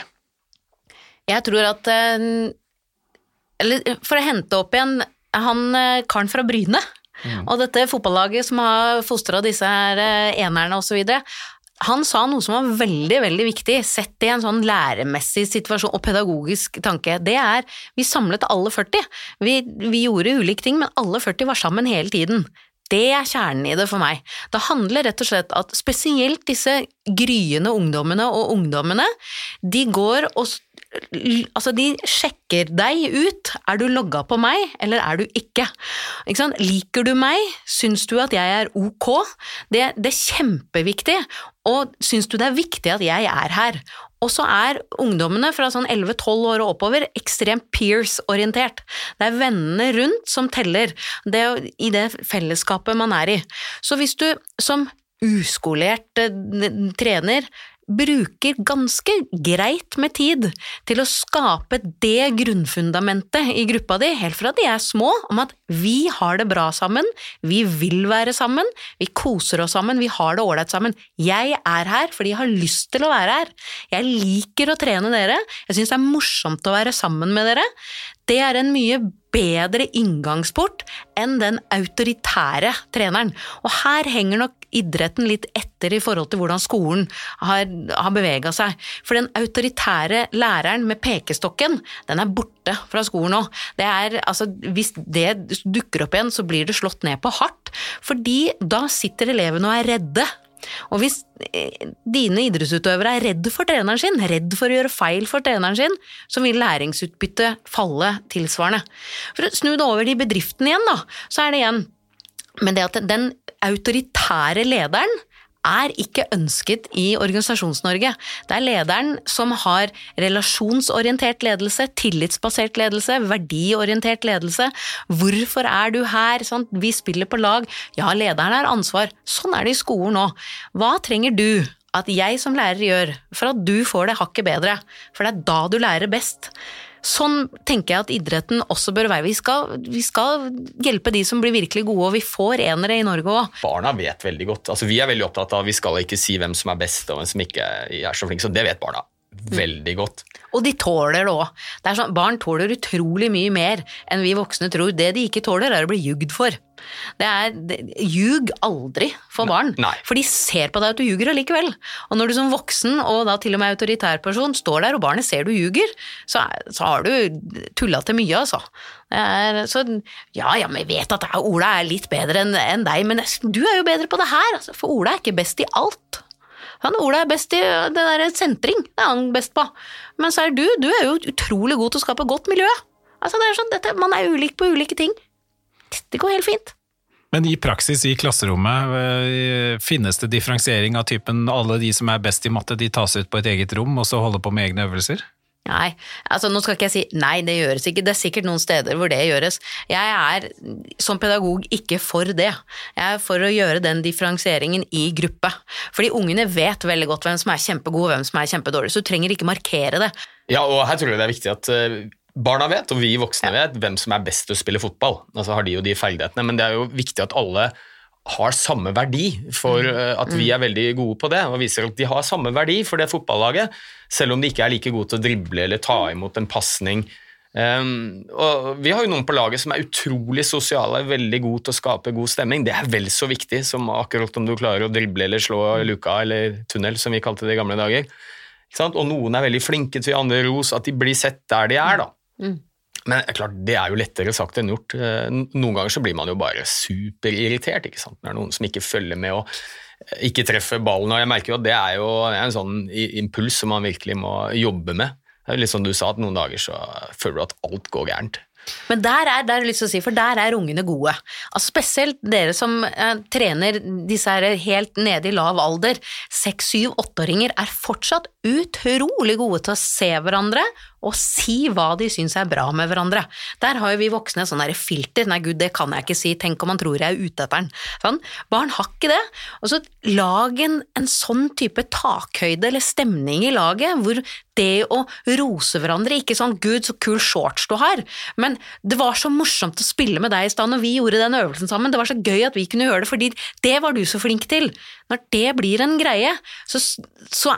Jeg tror at Eller for å hente opp igjen han karen fra Bryne, mm. og dette fotballaget som har fostra disse her eh, enerne osv. Han sa noe som var veldig veldig viktig, sett i en sånn læremessig situasjon og pedagogisk tanke. Det er vi samlet alle 40. Vi, vi gjorde ulike ting, men alle 40 var sammen hele tiden. Det er kjernen i det for meg. Det handler rett og slett at spesielt disse gryende ungdommene og ungdommene, de går og Altså, de sjekker deg ut. Er du logga på meg, eller er du ikke? ikke? Liker du meg? Syns du at jeg er ok? Det, det er kjempeviktig. Og syns du det er viktig at jeg er her? Og så er ungdommene fra sånn 11-12 år og oppover ekstremt peers-orientert. Det er vennene rundt som teller, det er i det fellesskapet man er i. Så hvis du som uskolert eh, trener bruker ganske greit med tid til å skape det grunnfundamentet i gruppa di, helt fra de er små, om at vi har det bra sammen, vi vil være sammen, vi koser oss sammen, vi har det ålreit sammen. Jeg er her fordi jeg har lyst til å være her. Jeg liker å trene dere, jeg syns det er morsomt å være sammen med dere. Det er en mye bedre inngangsport enn den autoritære treneren. Og her henger nok idretten litt etter i forhold til hvordan skolen har, har bevega seg. For den autoritære læreren med pekestokken, den er borte fra skolen nå. Altså, hvis det dukker opp igjen, så blir det slått ned på hardt. Fordi da sitter elevene og er redde. Og hvis eh, dine idrettsutøvere er redd for treneren sin, redd for å gjøre feil for treneren sin, så vil læringsutbyttet falle tilsvarende. For å snu det over til bedriften igjen, da, så er det igjen Men det at den autoritære lederen er ikke ønsket i Organisasjons-Norge. Det er lederen som har relasjonsorientert ledelse, tillitsbasert ledelse, verdiorientert ledelse. Hvorfor er du her? Sånn, Vi spiller på lag. Ja, lederen har ansvar. Sånn er det i skolen òg. Hva trenger du at jeg som lærer gjør for at du får det hakket bedre? For det er da du lærer best. Sånn tenker jeg at idretten også bør være. Vi skal, vi skal hjelpe de som blir virkelig gode, og vi får enere i Norge òg. Barna vet veldig godt. Altså, vi er veldig opptatt av vi skal ikke si hvem som er best og hvem som ikke er så flink, så det vet barna veldig godt. Og de tåler det òg. Sånn, barn tåler utrolig mye mer enn vi voksne tror. Det de ikke tåler, er å bli jugd for. Det er, det, Ljug aldri for barn, Nei. for de ser på deg at du ljuger allikevel. Og når du som voksen, og da til og med autoritær person, står der og barnet ser du ljuger, så, er- så har du tulla til mye, altså. Det er, så, ja, ja, men jeg vet at Ola er litt bedre enn en deg, men du er jo bedre på det her, altså, for Ola er ikke best i alt. Han Ola er best i det der sentring, det er han best på. Men så er du, du er jo utrolig god til å skape godt miljø. Altså, det er sånn, dette, man er ulik på ulike ting. Det går helt fint. Men i praksis i klasserommet, øh, finnes det differensiering av typen alle de som er best i matte, de tas ut på et eget rom og så holder på med egne øvelser? Nei, altså nå skal ikke jeg si nei, det gjøres ikke. Det er sikkert noen steder hvor det gjøres. Jeg er som pedagog ikke for det. Jeg er for å gjøre den differensieringen i gruppe. Fordi ungene vet veldig godt hvem som er kjempegod og hvem som er kjempedårlig, så du trenger ikke markere det. Ja, og her tror jeg det er viktig at eh, barna vet, og vi voksne vet, hvem som er best til å spille fotball. Altså har de jo de ferdighetene, men det er jo viktig at alle har samme verdi for eh, at vi er veldig gode på det, og viser at de har samme verdi for det fotballaget, selv om de ikke er like gode til å drible eller ta imot en pasning. Um, og vi har jo noen på laget som er utrolig sosiale, veldig gode til å skape god stemning. Det er vel så viktig som akkurat om du klarer å drible eller slå luka eller tunnel, som vi kalte det i gamle dager. Og noen er veldig flinke til å gi andre ros, at de blir sett der de er. da. Mm. Men klart, det er jo lettere sagt enn gjort. Eh, Noen ganger så blir man jo bare superirritert. ikke sant? Er noen som ikke følger med og eh, ikke treffer ballen. og jeg merker jo at Det er jo en sånn impuls som man virkelig må jobbe med. Det er litt som du sa, at Noen dager så føler du at alt går gærent. Men der er, der si, for der er ungene gode. Altså spesielt dere som eh, trener disse her helt nede i lav alder. Seks, syv, åtteåringer er fortsatt utrolig gode til å se hverandre og si hva de syns er bra med hverandre. Der har jo vi voksne sånn der filter. Nei, gud, det kan jeg ikke si. Tenk om han tror jeg er ute etter den. Sånn. Barn har ikke det. Og så lag en, en sånn type takhøyde eller stemning i laget, hvor det å rose hverandre Ikke sånn 'gud, så kul shorts du har', men det var så morsomt å spille med deg i stad når vi gjorde den øvelsen sammen. Det var så gøy at vi kunne gjøre det, fordi det var du så flink til. Når det blir en greie, så, så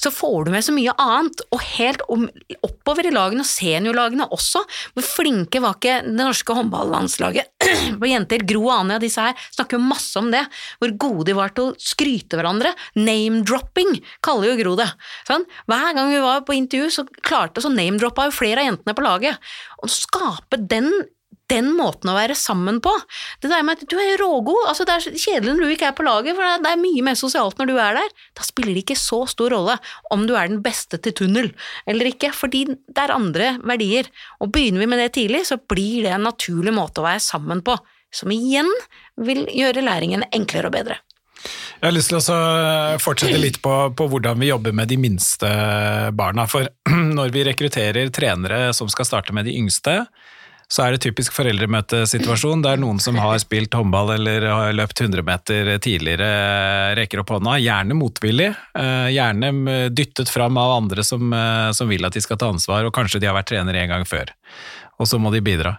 så får du med så mye annet, og helt om, oppover i lagene, og seniorlagene også. Hvor flinke var ikke det norske håndballandslaget på jenter? Gro og Anja, disse her, snakker jo masse om det. Hvor gode de var til å skryte hverandre. Name-dropping, kaller jo Gro det. Sånn? Hver gang vi var på intervju, så klarte så name-droppa jo flere av jentene på laget. Å skape den den måten å være sammen på. Det der med at du er rågod, altså det er kjedelig når du ikke er på laget, for det er mye mer sosialt når du er der. Da spiller det ikke så stor rolle om du er den beste til tunnel eller ikke, fordi det er andre verdier. Og begynner vi med det tidlig, så blir det en naturlig måte å være sammen på, som igjen vil gjøre læringen enklere og bedre. Jeg har lyst til å fortsette litt på, på, hvordan vi jobber med de minste barna. For når vi rekrutterer trenere som skal starte med de yngste, så er det typisk foreldremøtesituasjon der noen som har spilt håndball eller har løpt 100 meter tidligere, rekker opp hånda, gjerne motvillig, eh, gjerne dyttet fram av andre som, eh, som vil at de skal ta ansvar, og kanskje de har vært trener en gang før, og så må de bidra.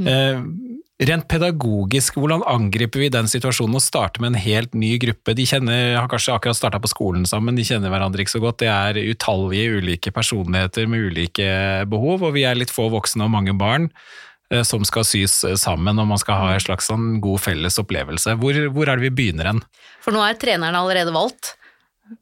Mm. Eh, Rent pedagogisk, hvordan angriper vi den situasjonen og starter med en helt ny gruppe? De kjenner, har kanskje akkurat starta på skolen sammen, de kjenner hverandre ikke så godt. Det er utallige ulike personligheter med ulike behov, og vi er litt få voksne og mange barn eh, som skal sys sammen, og man skal ha en slags sånn god felles opplevelse. Hvor, hvor er det vi begynner hen? For nå er treneren allerede valgt.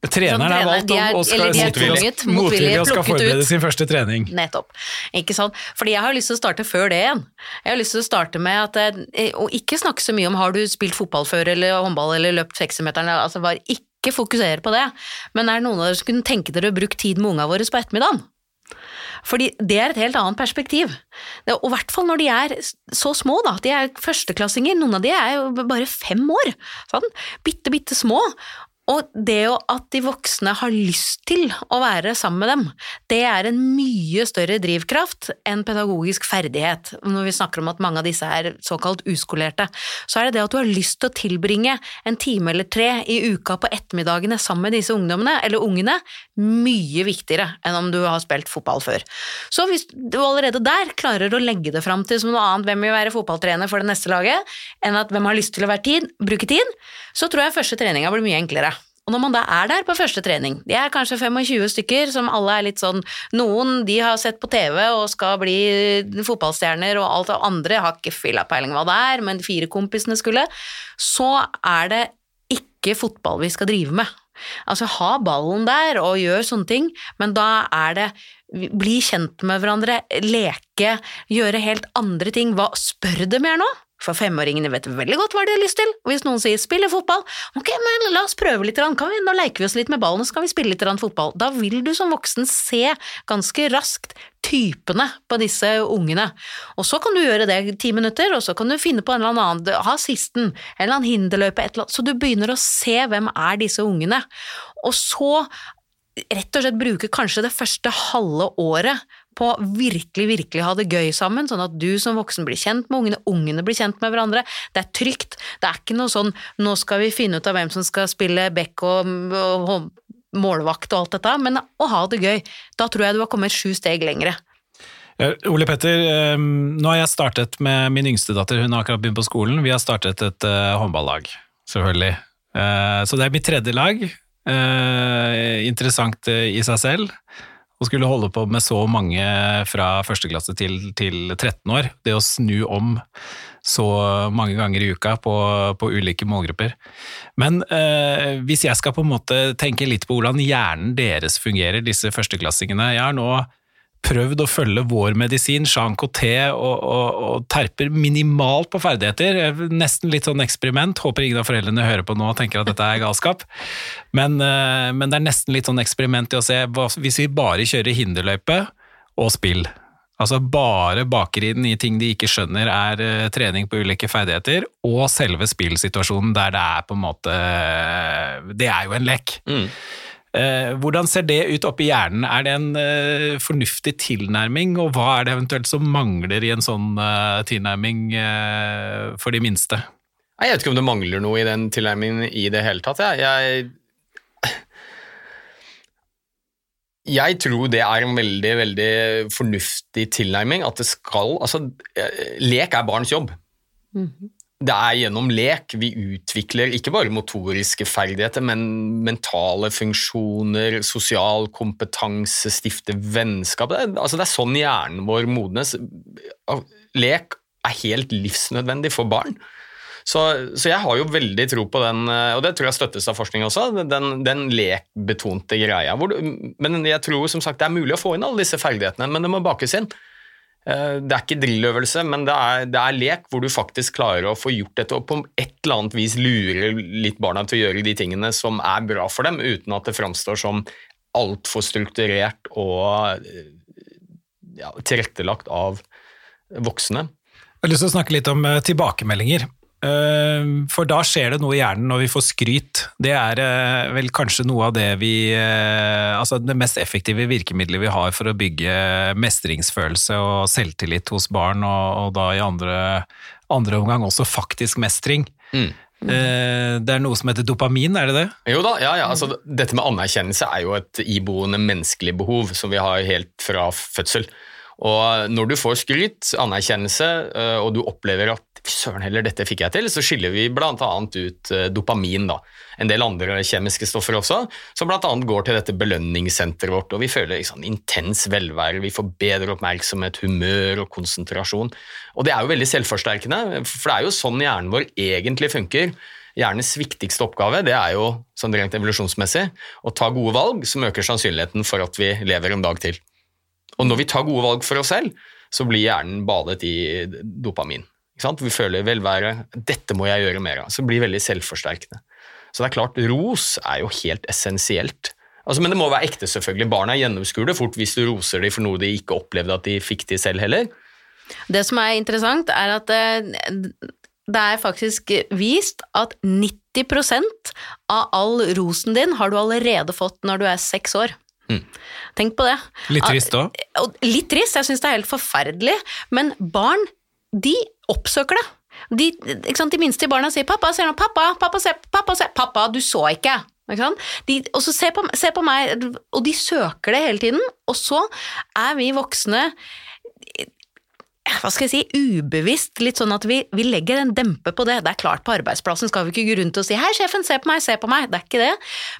Treneren er valgt og, skal, motvillig, motvillig og skal forberede sin første trening. Nettopp. Ikke sant? Fordi jeg har lyst til å starte før det igjen. Jeg har lyst til å starte med at, og ikke snakke så mye om har du spilt fotball før eller håndball eller løpt 60-meteren, altså bare ikke fokusere på det. Men er det noen av dere som kunne tenke dere å bruke tid med unga våre på ettermiddagen? Fordi det er et helt annet perspektiv. Det, og i hvert fall når de er så små, da. De er førsteklassinger. Noen av de er jo bare fem år. Sånn. Bitte, bitte små. Og det at de voksne har lyst til å være sammen med dem, det er en mye større drivkraft enn pedagogisk ferdighet. Når vi snakker om at mange av disse er såkalt uskolerte, så er det det at du har lyst til å tilbringe en time eller tre i uka på ettermiddagene sammen med disse ungdommene, eller ungene, mye viktigere enn om du har spilt fotball før. Så hvis du allerede der klarer å legge det fram til som noe annet hvem vil være fotballtrener for det neste laget, enn at hvem har lyst til å tid, bruke tid, så tror jeg første treninga blir mye enklere. Og når man da er der på første trening, de er kanskje 25 stykker som alle er litt sånn Noen de har sett på TV og skal bli fotballstjerner, og alt det andre har ikke filla peiling hva det er, men fire kompisene skulle. Så er det ikke fotball vi skal drive med. Altså ha ballen der og gjør sånne ting, men da er det bli kjent med hverandre, leke, gjøre helt andre ting. Hva spør det mer nå? For femåringene vet veldig godt hva de har lyst til, og hvis noen sier 'spille fotball', ok, men la oss prøve litt, kan vi, nå leker vi oss litt med ballen, så kan vi spille litt fotball. Da vil du som voksen se ganske raskt typene på disse ungene. Og så kan du gjøre det i ti minutter, og så kan du finne på en eller annen, ha sisten, en eller annen hinderløype, et eller annet, så du begynner å se hvem er disse ungene. Og så rett og slett bruke kanskje det første halve året på å virkelig, virkelig ha det gøy sammen, sånn at du som voksen blir kjent med ungene, ungene blir kjent med hverandre. Det er trygt. Det er ikke noe sånn 'nå skal vi finne ut av hvem som skal spille back og, og målvakt og alt dette, men å ha det gøy. Da tror jeg du har kommet sju steg lengre. Ole Petter, ehm, nå har jeg startet med min yngste datter, hun har akkurat begynt på skolen. Vi har startet et uh, håndballag, selvfølgelig. Uh, så det er mitt tredje lag. Uh, interessant i seg selv å skulle holde på med så mange fra første klasse til, til 13 år, det å snu om så mange ganger i uka på, på ulike målgrupper. Men eh, hvis jeg skal på en måte tenke litt på hvordan hjernen deres fungerer, disse førsteklassingene Jeg har nå prøvd å følge vår medisin, Jean Coté, og, og, og, terper minimalt på ferdigheter. Nesten litt sånn eksperiment. Håper ingen av foreldrene hører på nå og tenker at dette er galskap. Men, eh, men det er nesten litt sånn eksperiment i å se hvis vi bare kjører hinderløype og spill. Altså bare baker inn i ting de ikke skjønner er uh, trening på ulike ferdigheter, og selve spillsituasjonen der det er på en måte Det er jo en lek. Mm. Eh, hvordan ser det ut oppi hjernen? Er det en uh, fornuftig tilnærming, og hva er det eventuelt som mangler i en sånn uh, tilnærming for de minste? Jeg vet ikke om det mangler noe i den tilnærmingen i det hele tatt. Jeg, jeg, jeg tror det er en veldig, veldig fornuftig tilnærming. At det skal Altså, lek er barns jobb. Mm -hmm det er gjennom lek vi utvikler ikke bare motoriske ferdigheter, men mentale funksjoner, sosial kompetanse, stifte vennskap. Det er, altså det er sånn hjernen vår modnes. Lek er helt livsnødvendig for barn. Så, så, jeg har jo veldig tro på den, og det tror jeg støttes av forskning også, den, den lekbetonte greia. Du, men jeg tror som sagt det er mulig å få inn alle disse ferdighetene, men det må bakes inn. Eh, Det er ikke drilløvelse, men det er, det er lek hvor du faktisk klarer å få gjort dette og på et eller annet vis lure litt barna til å gjøre de tingene som er bra for dem, uten at det framstår som altfor strukturert og eh, ja, tilrettelagt av voksne. Jeg har lyst til å snakke litt om eh, tilbakemeldinger. Eh, For da skjer det noe i hjernen når vi får skryt. Det er eh, vel kanskje noe av det vi eh, Altså det mest effektive virkemidlet vi har for å bygge mestringsfølelse og selvtillit hos barn, og, og da i andre, andre omgang også faktisk mestring. Mm. Eh, Det er noe som heter dopamin, er det det? Jo da, ja, ja. Altså, dette med anerkjennelse er jo et iboende menneskelig behov som vi har helt fra fødsel. Og når du får skryt, anerkjennelse, og du opplever at «Fy søren heller, dette fikk jeg til, så skiller vi bl.a. ut øh, dopamin. da. En del andre kjemiske stoffer også, som bl.a. går til dette belønningssenteret vårt. og Vi føler liksom, intens velvære, vi får bedre oppmerksomhet, humør og konsentrasjon. Og det er jo veldig selvforsterkende, for det er jo sånn hjernen vår egentlig funker. Hjernens viktigste oppgave det er jo sånn rent evolusjonsmessig å ta gode valg som øker sannsynligheten for at vi lever en dag til. Og når vi tar gode valg for oss selv, så blir hjernen badet i dopamin. Ikke sant? Vi føler velvære. 'Dette må jeg gjøre mer av.' Så det blir veldig selvforsterkende. Så det er klart, ros er jo helt essensielt. Altså, men det må være ekte, selvfølgelig. Barna gjennomskuer det fort hvis du roser dem for noe de ikke opplevde at de fikk til selv heller. Det som er interessant, er at eh, det er faktisk vist at 90% av all rosen din har du allerede fått når du er seks år. Mm. Tenk på det. Litt trist òg. Litt trist, jeg syns det er helt forferdelig, men barn, de oppsøker det. De, sant? de minste barna sier 'pappa, ser nå, pappa, pappa, se, pappa, se, pappa, du så ikke'. Ikke? De, og så se på, se på meg, og de søker det hele tiden, og så er vi voksne hva skal jeg si, ubevisst, litt sånn at vi, vi legger en dempe på det. Det er klart, på arbeidsplassen skal vi ikke gå rundt og si 'hei, sjefen, se på meg, se på meg', det er ikke det.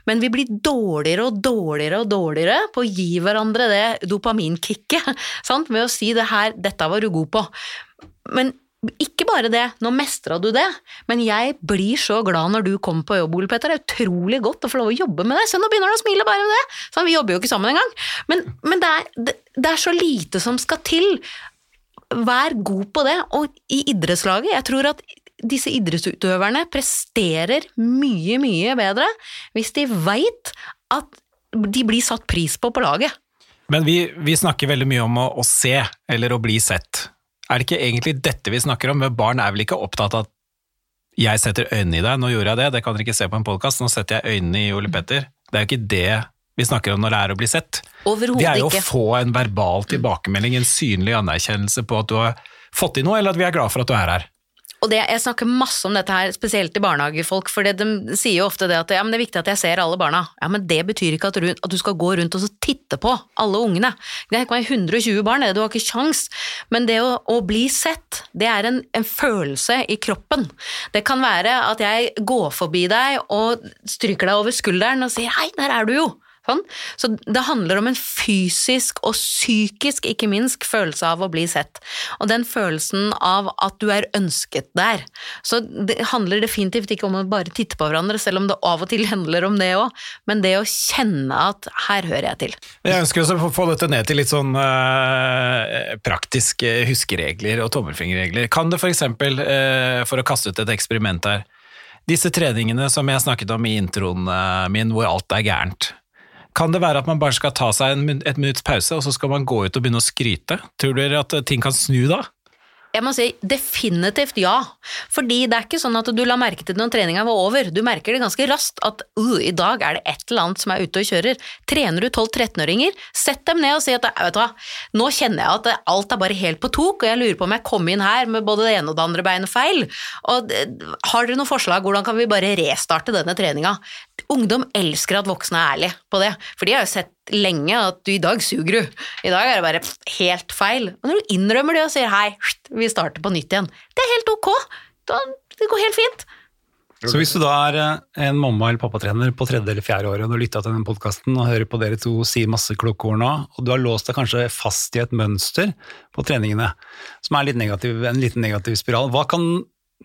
Men vi blir dårligere og dårligere og dårligere på å gi hverandre det dopaminkicket, sant, ved å si det her, 'dette var du god på'. Men ikke bare det, nå mestra du det, men jeg blir så glad når du kommer på jobb, Ole Petter. Det er utrolig godt å få lov å jobbe med deg. Se, nå begynner du å smile bare med det. Sånn, vi jobber jo ikke sammen engang. Men, men det, er, det, det er så lite som skal til. Vær god på det. Og i idrettslaget, jeg tror at disse idrettsutøverne presterer mye, mye bedre hvis de veit at de blir satt pris på på laget. Men vi, vi snakker veldig mye om å, å se, eller å bli sett. Er det ikke egentlig dette vi snakker om? Men barn er vel ikke opptatt av at jeg setter øynene i deg, nå gjorde jeg det, det kan dere ikke se på en podkast, nå setter jeg øynene i Ole Petter. Det er jo ikke det vi snakker om når det er å bli sett. Det er jo å få en verbal tilbakemelding, en synlig anerkjennelse på at du har fått til noe, eller at vi er glad for at du er her. Og det, jeg snakker masse om dette her, spesielt til barnehagefolk, for de sier jo ofte det at ja, men det er viktig at jeg ser alle barna. Ja, men det betyr ikke at, at du skal gå rundt og titte på alle ungene. Det kan være 120 barn, du har ikke sjans. Men det å, å bli sett, det er en, en følelse i kroppen. Det kan være at jeg går forbi deg og stryker deg over skulderen og sier hei, der er du jo. Sånn. Så det handler om en fysisk og psykisk, ikke minst, følelse av å bli sett. Og den følelsen av at du er ønsket der. Så det handler definitivt ikke om å bare titte på hverandre, selv om det av og til handler om det òg, men det å kjenne at her hører jeg til. Jeg ønsker også å få- dette ned til litt sånn øh, praktiske huskeregler og tommelfingerregler. Kan det for eksempel, eh, for å kaste ut et eksperiment her, disse treningene som jeg snakket om i introen eh, min, hvor alt er gærent, kan det være at man bare skal ta seg en, et minutts pause, og så skal man gå ut og begynne å skryte? Tror dere at ting kan snu da? Jeg må si definitivt ja, fordi det er ikke sånn at du la merke til det når treninga var over. Du merker det ganske raskt at uh, i dag er det et eller annet som er ute og kjører. Trener du 12-13-åringer, sett dem ned og si at vet du hva, nå kjenner jeg at alt er bare helt på tok, og jeg lurer på om jeg kom inn her med både det ene og det andre beinet feil. Og eh, har dere noen forslag, hvordan kan vi bare restarte denne treninga? Ungdom elsker at voksne er ærlige på det, for de har jo sett lenge at du i dag suger du. I dag er det bare helt feil. Og når du innrømmer det og sier hei, vi starter på nytt igjen, det er helt ok. Det går helt fint. Så hvis du da er eh, en mamma- eller pappatrener på tredje eller fjerde året, og du har lytta til denne podkasten og hører på dere to si masse kloke ord nå, og du har låst deg kanskje fast i et mønster på treningene som er litt negativ, en liten negativ spiral, hva, kan,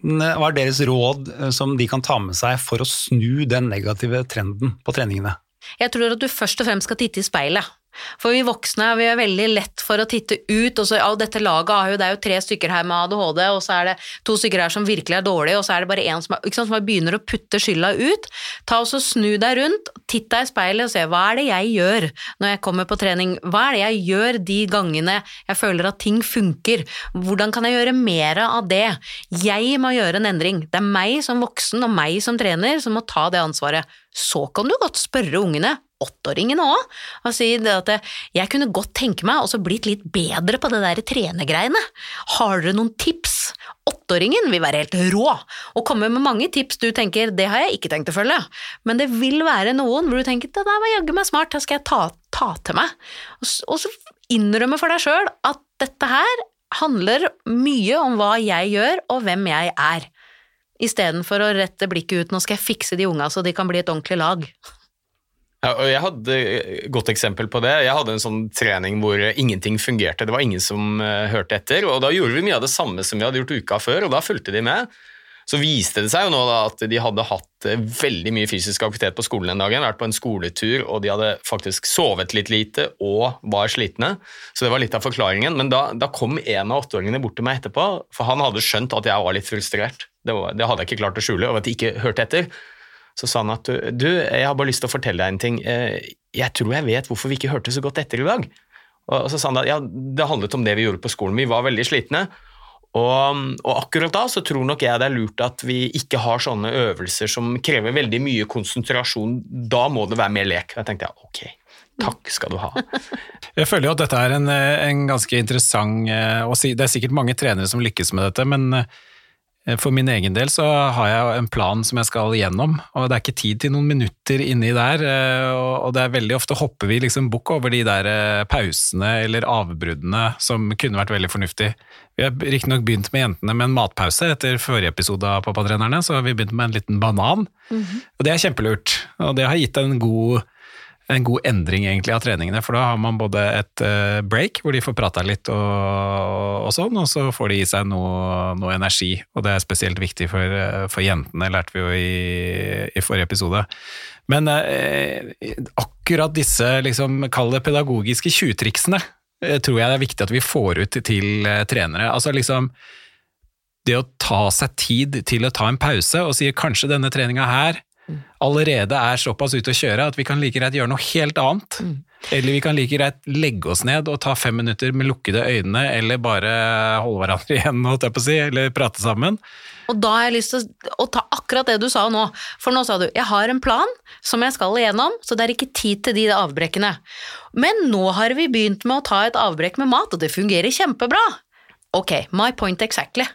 hva er deres råd eh, som de kan ta med seg for å snu den negative trenden på treningene? Jeg tror at du først og fremst skal titte i speilet. For vi voksne vi er veldig lett for å titte ut, og så ja, dette laget har jo, det er jo tre stykker her med ADHD, og så er det to stykker her som virkelig er dårlige, og så er det bare én som, som begynner å putte skylda ut. Ta og Snu deg rundt, titt deg i speilet og se hva er det jeg gjør når jeg kommer på trening. Hva er det jeg gjør de gangene jeg føler at ting funker? Hvordan kan jeg gjøre mer av det? Jeg må gjøre en endring. Det er meg som voksen og meg som trener som må ta det ansvaret. Så kan du godt spørre ungene, åtteåringene òg, og si at jeg kunne godt tenke meg også blitt litt bedre på det der trenegreiene. Har dere noen tips? Åtteåringen vil være helt rå og komme med mange tips du tenker det har jeg ikke tenkt å følge, men det vil være noen hvor du tenker det der var jaggu meg smart, det skal jeg ta, ta til meg. Og, og så innrømme for deg sjøl at dette her handler mye om hva jeg gjør og hvem jeg er. Istedenfor å rette blikket ut, nå skal jeg fikse de unga så de kan bli et ordentlig lag. Ja, og jeg hadde et godt eksempel på det. Jeg hadde en sånn trening hvor ingenting fungerte. Det var ingen som eh, hørte etter. og Da gjorde vi mye av det samme som vi hadde gjort uka før, og da fulgte de med. Så viste det seg jo nå at de hadde hatt eh, veldig mye fysisk aktivitet på skolen den dagen, vært på en skoletur, og de hadde faktisk sovet litt lite og var slitne. Så det var litt av forklaringen. Men da, da kom en av åtteåringene bort til meg etterpå, for han hadde skjønt at jeg var litt frustrert. Det, var, det hadde jeg ikke klart å skjule, og at de ikke hørte etter. Så sa han at du, du, jeg har bare lyst til å fortelle deg en ting. Eh, Jeg tror jeg vet hvorfor vi ikke hørte så godt etter i dag. Og så sa han at ja, det handlet om det vi gjorde på skolen. Vi var veldig slitne. Og, og akkurat da så tror nok jeg det er lurt at vi ikke har sånne øvelser som krever veldig mye konsentrasjon. Da må det være mer lek. Da tenkte jeg ok, takk skal du ha. Jeg føler jo at dette er en, eh, en ganske interessant eh, å si. Det er sikkert mange trenere som lykkes med dette, men for min egen del så har jeg en plan som jeg skal gjennom, og det er ikke tid til noen minutter inni der. eh, Og det er veldig ofte hopper vi liksom bukk over de der eh, pausene eller avbruddene som kunne vært veldig fornuftig. Vi har riktignok begynt med jentene med en matpause etter forrige episode av Pappatrenerne, så har vi begynt med en liten banan, og det er kjempelurt. Og det har gitt en god en god endring egentlig av treningene, for da har man både et eh, break hvor de får prata litt og, og sånn, og så får de i seg noe, noe energi, og det er spesielt viktig for, eh, for jentene, lærte vi jo i, i forrige episode. Men eh, akkurat disse, liksom, kall det pedagogiske tjuvtriksene, eh, tror jeg det er viktig at vi får ut til trenere. Altså liksom, det å ta seg tid til å ta en pause og si kanskje denne treninga her allerede er såpass ute å kjøre at vi kan like greit gjøre noe helt annet. Eller vi kan like greit legge oss ned og ta fem minutter med lukkede øyne, eller bare holde hverandre igjen, holdt jeg på å si, eller prate sammen. Og da har jeg lyst til å ta akkurat det du sa nå. For nå sa du jeg har en plan som jeg skal igjennom, så det er ikke tid til de avbrekkene. Men nå har vi begynt med å ta et avbrekk med mat, og det fungerer kjempebra. Ok, my point exactly.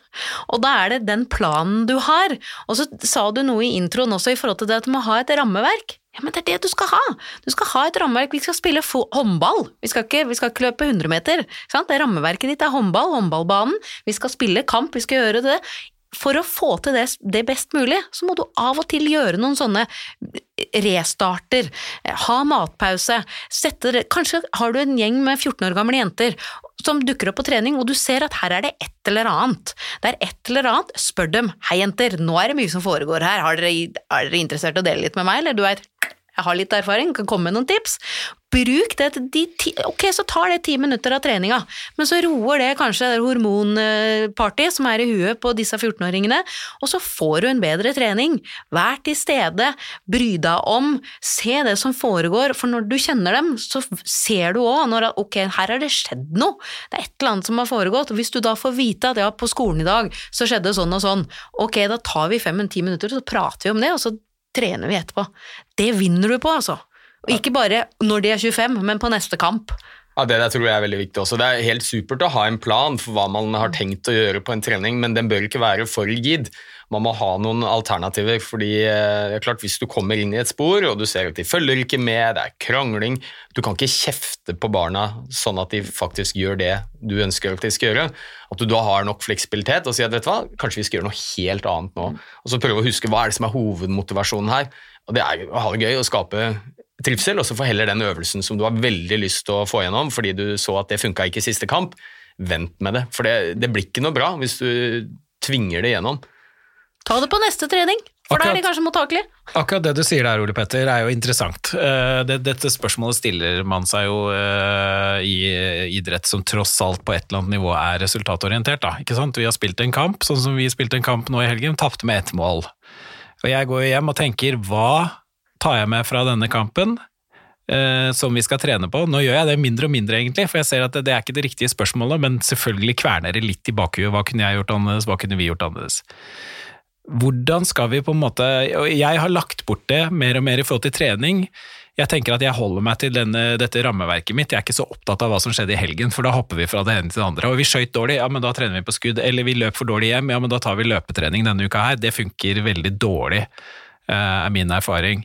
Og da er det den planen du har. Og så sa du noe i introen også i forhold til det at du må ha et rammeverk. Ja, men det er det du skal ha! Du skal ha et rammeverk. Vi skal spille håndball. Vi skal ikke, vi skal ikke løpe 100 meter. Sant? Rammeverket ditt er håndball, håndballbanen. Vi skal spille kamp, vi skal gjøre det. For å få til det, det best mulig, så må du av og til gjøre noen sånne restarter. Ha matpause. Sette, kanskje har du en gjeng med 14 år gamle jenter som dukker opp på trening, og du ser at her er det et eller annet. Det er et eller annet. Spør dem. Hei, jenter, nå er det mye som foregår her. Dere, er dere interessert i å dele litt med meg, eller du veit jeg har litt erfaring, kan komme med noen tips. Bruk det de ti, Ok, så tar det ti minutter av treninga, men så roer det kanskje det hormonparty som er i huet på disse 14-åringene, og så får du en bedre trening. Vær til stede, bry deg om, se det som foregår, for når du kjenner dem, så ser du òg når ok, her har det skjedd noe, det er et eller annet som har foregått, hvis du da får vite at ja, på skolen i dag så skjedde sånn og sånn, ok, da tar vi fem-ti minutter, så prater vi om det, og så trener vi etterpå. Det vinner du på, altså. Og ikke bare når de er 25, men på neste kamp. Ja, Det der tror jeg er veldig viktig også. Det er helt supert å ha en plan for hva man har tenkt å gjøre på en trening, men den bør ikke være for rigid. Man må ha noen alternativer, fordi eh, det er klart hvis du kommer inn i et spor, og du ser at de følger ikke med, det er krangling Du kan ikke kjefte på barna sånn at de faktisk gjør det du ønsker at de skal gjøre. At du da har nok fleksibilitet og sier at vet du hva, kanskje vi skal gjøre noe helt annet nå. Og så prøve å huske hva er det som er hovedmotivasjonen her. Og det er å ha det gøy og skape trivsel, og så få heller den øvelsen som du har veldig lyst til å få gjennom, fordi du så at det funka ikke i siste kamp. Vent med det, for det, det blir ikke noe bra hvis du tvinger det gjennom. Ta det på neste trening. For da er de kanskje mottakelige. Akkurat det du sier der, Ole Petter, er jo interessant. Eh, det, dette spørsmålet stiller man seg jo eh, i idrett som tross alt på et eller annet nivå er resultatorientert. Da, ikke sant? Vi har spilt en kamp, sånn som vi spilte en kamp nå i helgen, tapte med ett mål. Og jeg går jo hjem og tenker, hva tar jeg med fra denne kampen? eh, som vi skal trene på. Nå gjør jeg det mindre og mindre, egentlig, for jeg ser at det, er ikke det riktige spørsmålet, men selvfølgelig kverner det litt i bakhuet. Hva kunne jeg gjort annerledes, hva kunne vi gjort annerledes? Hvordan skal vi på en måte Jeg har lagt bort det mer og mer i forhold til trening. Jeg tenker at jeg holder meg til denne, dette rammeverket mitt. Jeg er ikke så opptatt av hva som skjedde i helgen, for da hopper vi fra det ene til det andre. Og vi skøyt dårlig, ja men da trener vi på skudd. Eller vi løp for dårlig hjem, ja men da tar vi løpetrening denne uka her. Det funker veldig dårlig, eh, er min erfaring.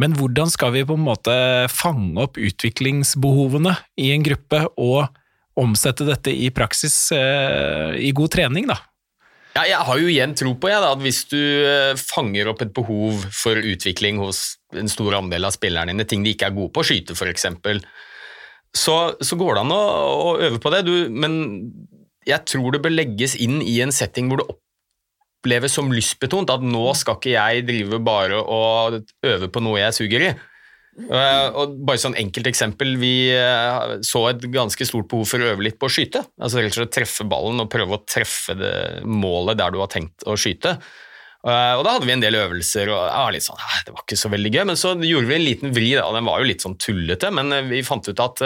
Men hvordan skal vi på en måte fange opp utviklingsbehovene i en gruppe og omsette dette i praksis eh, i god trening, da? Ja, jeg har jo igjen tro på jeg, da, at hvis du eh, fanger opp et behov for utvikling hos en stor andel av spillerne dine, ting de ikke er gode på, skyte f.eks., så, så går det an å, å øve på det. Du, men jeg tror det bør legges inn i en setting hvor det oppleves som lystbetont, at nå skal ikke jeg drive bare og øve på noe jeg suger i. Eh, og bare sånn enkelt eksempel, Vi eh, så et ganske stort behov for å øve litt på å skyte. Altså rett og slett Treffe ballen og prøve å treffe det målet der du har tenkt å skyte. Eh, og Da hadde vi en del øvelser, og var litt sånn, det var ikke så veldig gøy. Men så gjorde vi en liten vri, da, den var jo litt sånn tullete, men vi fant ut at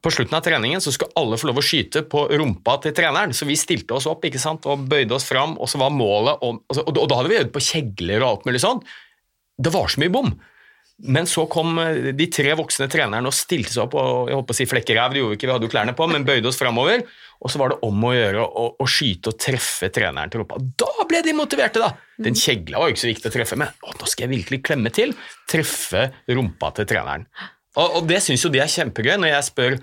på slutten av treningen så skulle alle få lov å skyte på rumpa til treneren, så vi stilte oss opp ikke sant, og bøyde oss fram, og så var målet og, og, så, og da hadde vi øvd på kjegler og alt mulig sånn. Det var så mye bom. Men så kom eh, de tre voksne trenerne og stilte seg opp og jeg håper å si flekkeræv, det gjorde vi ikke, vi hadde jo klærne på, men bøyde oss framover. Og så var det om å gjøre å, å skyte og treffe treneren til rumpa. Da ble de motiverte, da! Den kjegla var jo ikke så viktig å treffe men Å, nå skal jeg virkelig klemme til. Treffe rumpa til treneren. Og, og det syns jo de er kjempegøy når jeg spør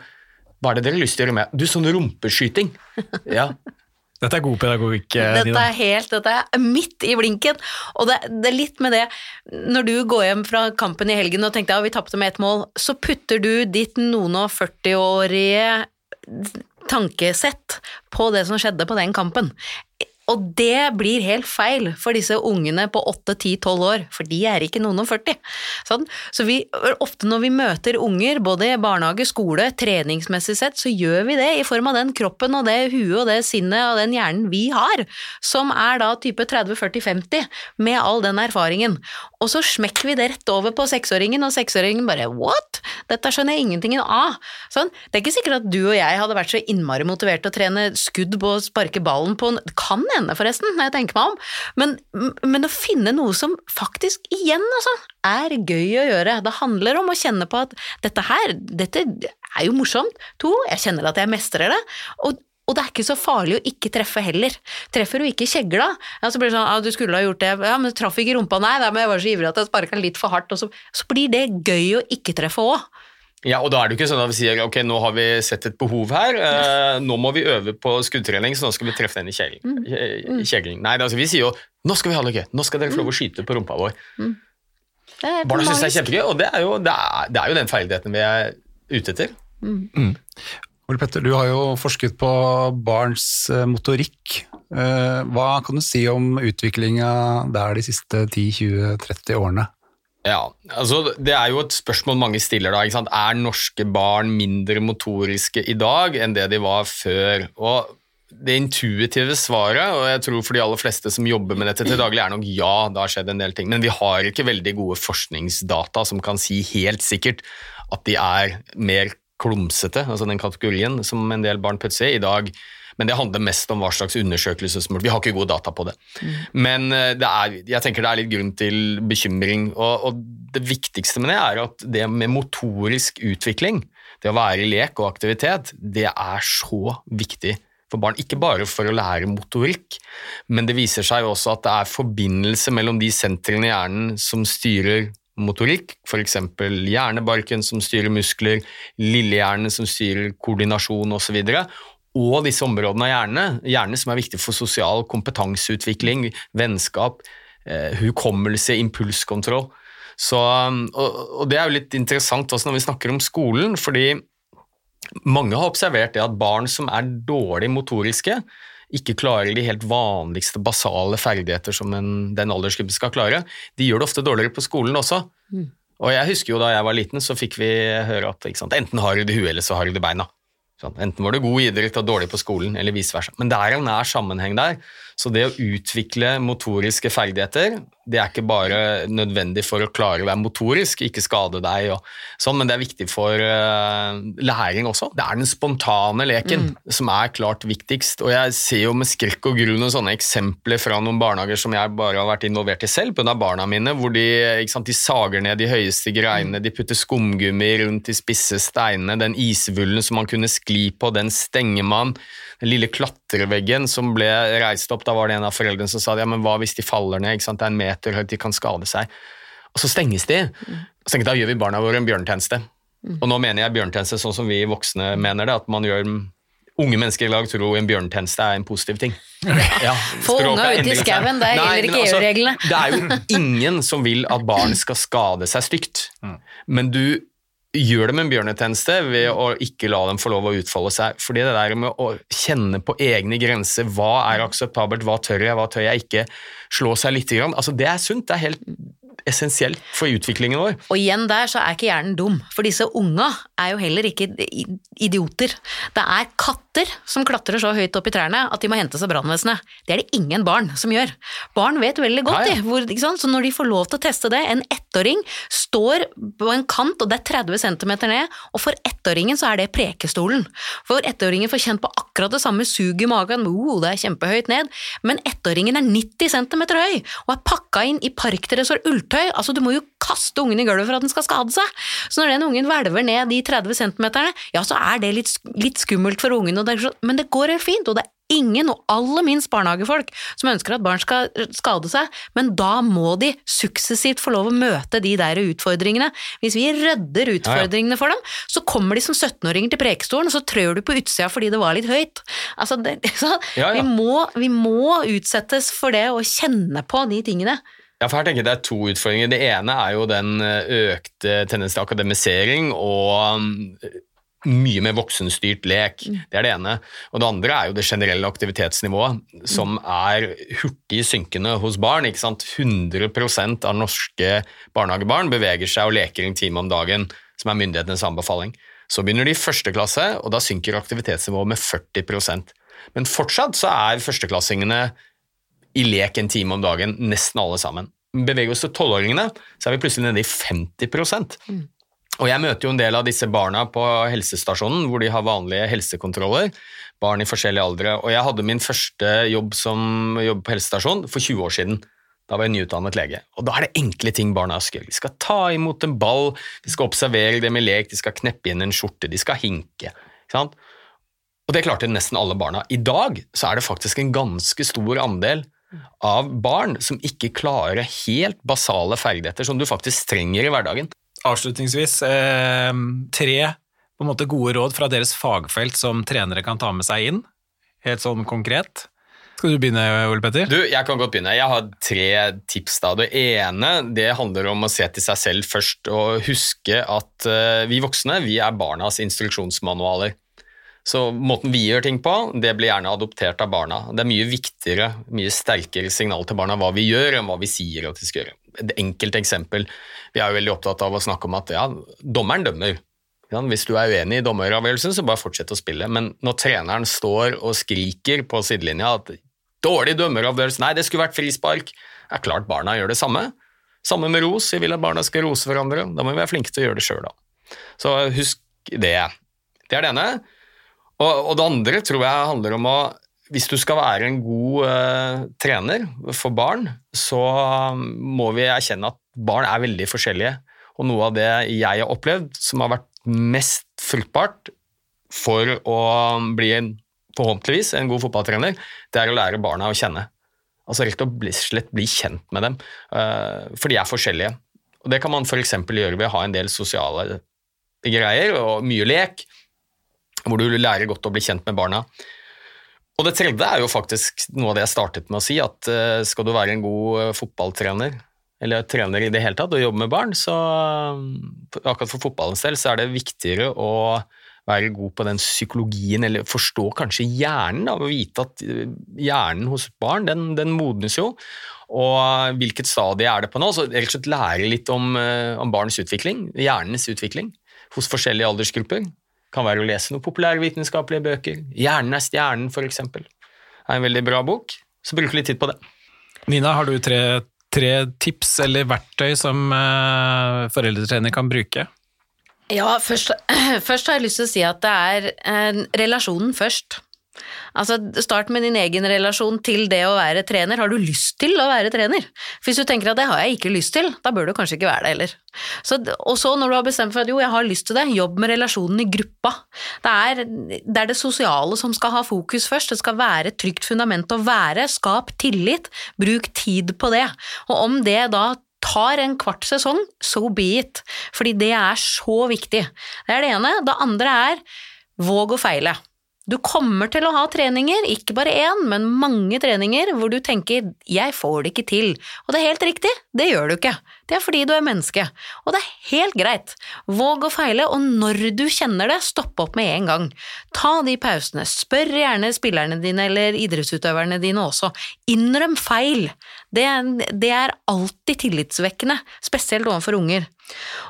hva er det dere har lyst til å gjøre med? Du, sånn rumpeskyting. Ja, Dette er god pedagogikk, Nina. Dette er helt, dette er midt i blinken. Og det, det er litt med det, når du går hjem fra kampen i helgen og tenkte at vi tapte med ett mål, så putter du ditt noen og 40-årige tankesett på det som skjedde på den kampen. Og det blir helt feil for disse ungene på 8, 10, 12 år, for de er ikke noen og 40. Sånn? Så vi, ofte når vi møter unger, både i barnehage, skole, treningsmessig sett, så gjør vi det i form av den kroppen og det huet og det sinnet og den hjernen vi har, som er da type 30, 40, 50, med all den erfaringen. Og så smekker vi det rett over på seksåringen, og seksåringen bare what? Dette skjønner jeg ingenting av. Sånn? Det er ikke sikkert at du og jeg hadde vært så innmari motivert til å trene skudd på å sparke ballen på en kan hende, forresten, når jeg tenker meg om, men, men å finne noe som faktisk igjen altså, er gøy å gjøre. Det handler om å kjenne på at dette her, dette er jo morsomt. To, jeg kjenner at jeg mestrer det. og og det er ikke så farlig å ikke treffe heller. Treffer du ikke kjegla, ja, så blir det sånn at du skulle ha gjort det, ja, men traff ikke rumpa, nei, nei, men jeg var så ivrig at jeg sparka litt for hardt, og så, så blir det gøy å ikke treffe òg. Ja, og da er det jo ikke sånn at vi sier ok, nå har vi sett et behov her, eh, nå må vi øve på skuddtrening, så nå skal vi treffe den i kjegling. i kjegling. Nei, altså, vi sier jo nå skal vi ha det gøy, nå skal dere få lov å skyte på rumpa vår. Barna syns det er kjempegøy, og det er, jo, det, er, det er jo den ferdigheten vi er ute etter. Ole Petter, du har jo forsket på barns eh, motorikk. Eh, Hva kan du si om utviklinga der de siste 10-20-30 årene? Ja, altså Det er jo et spørsmål mange stiller. da, ikke sant? Er norske barn mindre motoriske i dag enn det de var før? Og Det intuitive svaret, og jeg tror for de aller fleste som jobber med dette til daglig, er nok ja, det har skjedd en del ting. Men vi har ikke veldig gode forskningsdata som kan si helt sikkert at de er mer klumsete, altså den kategorien som en del barn putter i i dag. Men det handler mest om hva slags undersøkelse som Vi har ikke gode data på det. Men eh, det er, jeg tenker det er litt grunn til bekymring. Og, og det viktigste med det er at det med motorisk utvikling, det å være i lek og aktivitet, det er så viktig for barn. Ikke bare for å lære motorikk, men det viser seg også at det er forbindelse mellom de sentrene i hjernen som styrer motorikk, f.eks. hjernebarken som styrer muskler, lillehjernen som styrer koordinasjon osv., og disse områdene av hjernen, hjernen som er viktig for sosial kompetanseutvikling, vennskap, eh, hukommelse, impulskontroll. Så, og, og det er jo litt interessant også når vi snakker om skolen, fordi mange har observert det at barn som er dårlig motoriske, ikke klarer de helt vanligste basale ferdigheter som en, den aldersgruppen skal klare, de gjør det ofte dårligere på skolen også. Og jeg husker jo da jeg var liten, så fikk vi høre at sant, enten har du det i huet, eller så har du det i beina. Sånn, enten var du god i idrett og dårlig på skolen, eller vice versa. Men det er en nær sammenheng der. Så det å utvikle motoriske ferdigheter, det er ikke bare nødvendig for å klare å være motorisk, ikke skade deg og sånn, men det er viktig for uh, læring også. Det er den spontane leken mm. som er klart viktigst. Og jeg ser jo med skrekk og grunn sånne eksempler fra noen barnehager som jeg bare har vært involvert i selv, pga. barna mine, hvor de, sant, de, sager ned de høyeste greinene, de putter skumgummi rundt de spisse steinene, den isvullen som man kunne skli på, den stenger man den lille klatreveggen som ble reist opp, da var det en av foreldrene som sa ja, men hva hvis de faller ned, det er en meter høyt, de kan skade seg. Og så stenges de. Og så tenkte jeg, Da gjør vi barna våre en bjørnetjeneste. Og nå mener jeg bjørnetjeneste sånn som vi voksne mener det, at man gjør unge mennesker i lag tror en bjørnetjeneste er en positiv ting. Ja, Få unga ut i skauen, det er ikke EU-reglene. Altså, det er jo ingen som vil at barn skal skade seg stygt, mm. men du gjør dem en bjørnetjeneste ved å ikke la dem få lov å utfolde seg. Fordi det der med å kjenne på egne grenser, hva er akseptabelt, hva tør jeg, hva tør jeg ikke, slå seg litt, altså det er sunt. Det er helt essensielt for utviklingen vår. Og igjen der så er ikke hjernen dum, for disse unga er jo heller ikke idioter. Det er katter som klatrer så høyt opp i trærne at de må hentes av brannvesenet. Det er det ingen barn som gjør. Barn vet veldig godt ja, ja. hvor, så når de får lov til å teste det, en ettåring står på en kant, og det er 30 cm ned, og for ettåringen så er det prekestolen. For ettåringen får kjent på akkurat det samme suget i magen, oh, det er kjempehøyt ned, men ettåringen er 90 cm høy og er pakka inn i parkdress og ulltøy. Altså, du må jo kaste ungen i gulvet for at den skal skade seg. Så når den ungen hvelver ned de 30 centimeterne, ja, så er det litt, litt skummelt for ungen, det så, men det går helt fint. og det er ingen, og aller minst barnehagefolk, som ønsker at barn skal skade seg, men da må de suksessivt få lov å møte de der utfordringene. Hvis vi rydder utfordringene for dem, så kommer de som 17-åringer til prekestolen, og så trør du på utsida fordi det var litt høyt. Altså, det, så, ja, ja. Vi, må, vi må utsettes for det å kjenne på de tingene. Ja, for her tenker jeg Det er to utfordringer. Det ene er jo den eh, økte tendens til akademisering og mm, mye mer voksenstyrt lek. Mm. Det er det ene. Og det andre er jo det generelle aktivitetsnivået, som mm. er hurtig synkende hos barn. ikke sant? 100% av norske barnehagebarn beveger seg og leker en time om dagen, som er myndighetenes anbefaling. Så begynner de i første klasse, og da synker aktivitetsnivået med 40% Men fortsatt så er førsteklassingene i lek en time om dagen, nesten alle sammen. Beveger vi oss til tolvåringene, så er vi plutselig nede i 50 mm. Og jeg møter jo en del av disse barna på helsestasjonen, hvor de har vanlige helsekontroller. Barn i forskjellige aldre. Og jeg hadde min første jobb som jobb på helsestasjon for 20 år siden. Da var jeg nyutdannet lege. Og da er det enkle ting barna skal De skal ta imot en ball, de skal observere det med lek, de skal kneppe inn en skjorte, de skal hinke. Og det klarte nesten alle barna. I dag så er det faktisk en ganske stor andel av barn som ikke klarer helt basale ferdigheter som du faktisk trenger i hverdagen. Avslutningsvis, eh, tre på en måte gode råd fra deres fagfelt som trenere kan ta med seg inn, helt sånn konkret. Skal du begynne, Ole Petter? Du, Jeg kan godt begynne. Jeg har tre tips. da. Det ene det handler om å se til seg selv først og huske at uh, vi voksne vi er barnas instruksjonsmanualer. Så måten vi gjør ting på, det blir gjerne adoptert av barna. Det er mye viktigere, mye sterkere signal til barna hva vi gjør, enn hva vi sier at de skal gjøre. Et enkelt eksempel. Vi er jo veldig opptatt av å snakke om at ja, dommeren dømmer. Ja, hvis du er uenig i dommeravgjørelsen, så bare fortsett å spille. Men når treneren står og skriker på sidelinja at 'dårlig dømmeravgjørelse', nei, det skulle vært frispark, er klart barna gjør det samme. Samme med ros, vi vil at barna skal rose hverandre. Da må vi være flinke til å gjøre det sjøl, da. Så husk det. Det er det ene. Og, og, det andre tror jeg handler om å Hvis du skal være en god uh, trener for barn, så um, må vi erkjenne at barn er veldig forskjellige. Og noe av det jeg har opplevd som har vært mest fruktbart for å bli en, forhåpentligvis en god fotballtrener, det er å lære barna å kjenne. Altså rett og slett bli kjent med dem, uh, for de er forskjellige. Og Det kan man f.eks. gjøre ved å ha en del sosiale greier og mye lek hvor du lærer godt å bli kjent med barna. Og det tredje er jo faktisk noe av det jeg startet med å si, at uh, skal du være en god uh, fotballtrener, eller trener i det hele tatt, og jobbe med barn, så uh, akkurat for fotballens del så er det viktigere å være god på den psykologien, eller forstå kanskje hjernen, da, og vite at eh, hjernen hos barn, den, den modnes jo. Og hvilket stadie er det på nå? Så rett og slett lære litt om, eh, om barns utvikling, hjernens utvikling, hos forskjellige aldersgrupper. Kan være å lese noen populærvitenskapelige bøker. 'Hjernen er stjernen', for eksempel. Det er en veldig bra bok, så bruk litt tid på det. Nina, har du tre, tre tips eller verktøy som eh, foreldretrener kan bruke? Ja, først, først, har jeg lyst til å si at det er eh, relasjonen først. Altså, Start med din egen relasjon til det å være trener. Har du lyst til å være trener? For Hvis du tenker at det har jeg ikke lyst til, da bør du kanskje ikke være det heller. Så, og så når du har bestemt for at jo, jeg har lyst til det, jobb med relasjonen i gruppa. Det er, det er det sosiale som skal ha fokus først. Det skal være et trygt fundament å være. Skap tillit. Bruk tid på det. Og om det da tar en kvart sesong, so be it. Fordi det er så viktig. Det er det ene. Det andre er våg å feile. Du kommer til å ha treninger, ikke bare én, men mange treninger, hvor du tenker 'jeg får det ikke til', og det er helt riktig, det gjør du ikke. Det er fordi du er menneske, og det er helt greit. Våg å feile, og når du kjenner det, stopp opp med en gang. Ta de pausene, spør gjerne spillerne dine eller idrettsutøverne dine også. Innrøm feil. Det, det er alltid tillitsvekkende, spesielt overfor unger.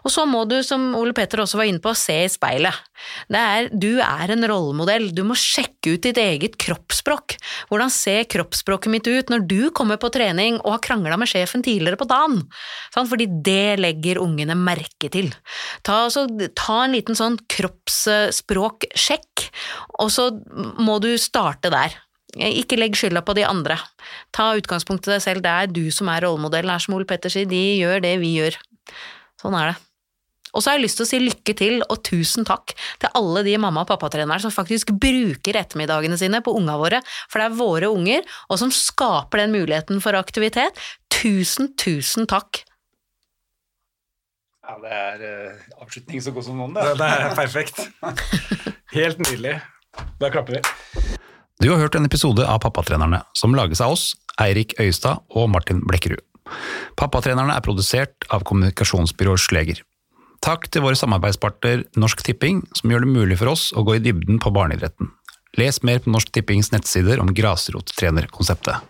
Og så må du, som Ole Petter også var inne på, se i speilet. Er, du er en rollemodell, du må sjekke ut ditt eget kroppsspråk. Hvordan ser kroppsspråket mitt ut når du kommer på trening og har krangla med sjefen tidligere på dagen? Sånn, fordi det legger ungene merke til. Ta, altså, ta en liten sånn kroppsspråksjekk, og så må du starte der. Ikke legg skylda på de andre. Ta utgangspunkt i deg selv, det er du som er rollemodellen. Her som Ole Petter sier, de gjør det vi gjør. Sånn er det. Og så har jeg lyst til å si lykke til og tusen takk til alle de mamma- og pappatrenerne som faktisk bruker ettermiddagene sine på unga våre, for det er våre unger, og som skaper den muligheten for aktivitet. Tusen, tusen takk. Ja, det er uh, avslutning så god som noen, det. Det, det er perfekt. Helt nydelig. Da klapper vi. Du har hørt en episode av Pappatrenerne, som lages av oss, Eirik Øyestad og Martin Blekkerud. Pappatrenerne er produsert av kommunikasjonsbyrået Sleger. Takk til våre samarbeidspartner Norsk Tipping, som gjør det mulig for oss å gå i dybden på barneidretten. Les mer på Norsk Tippings nettsider om grasrottrenerkonseptet.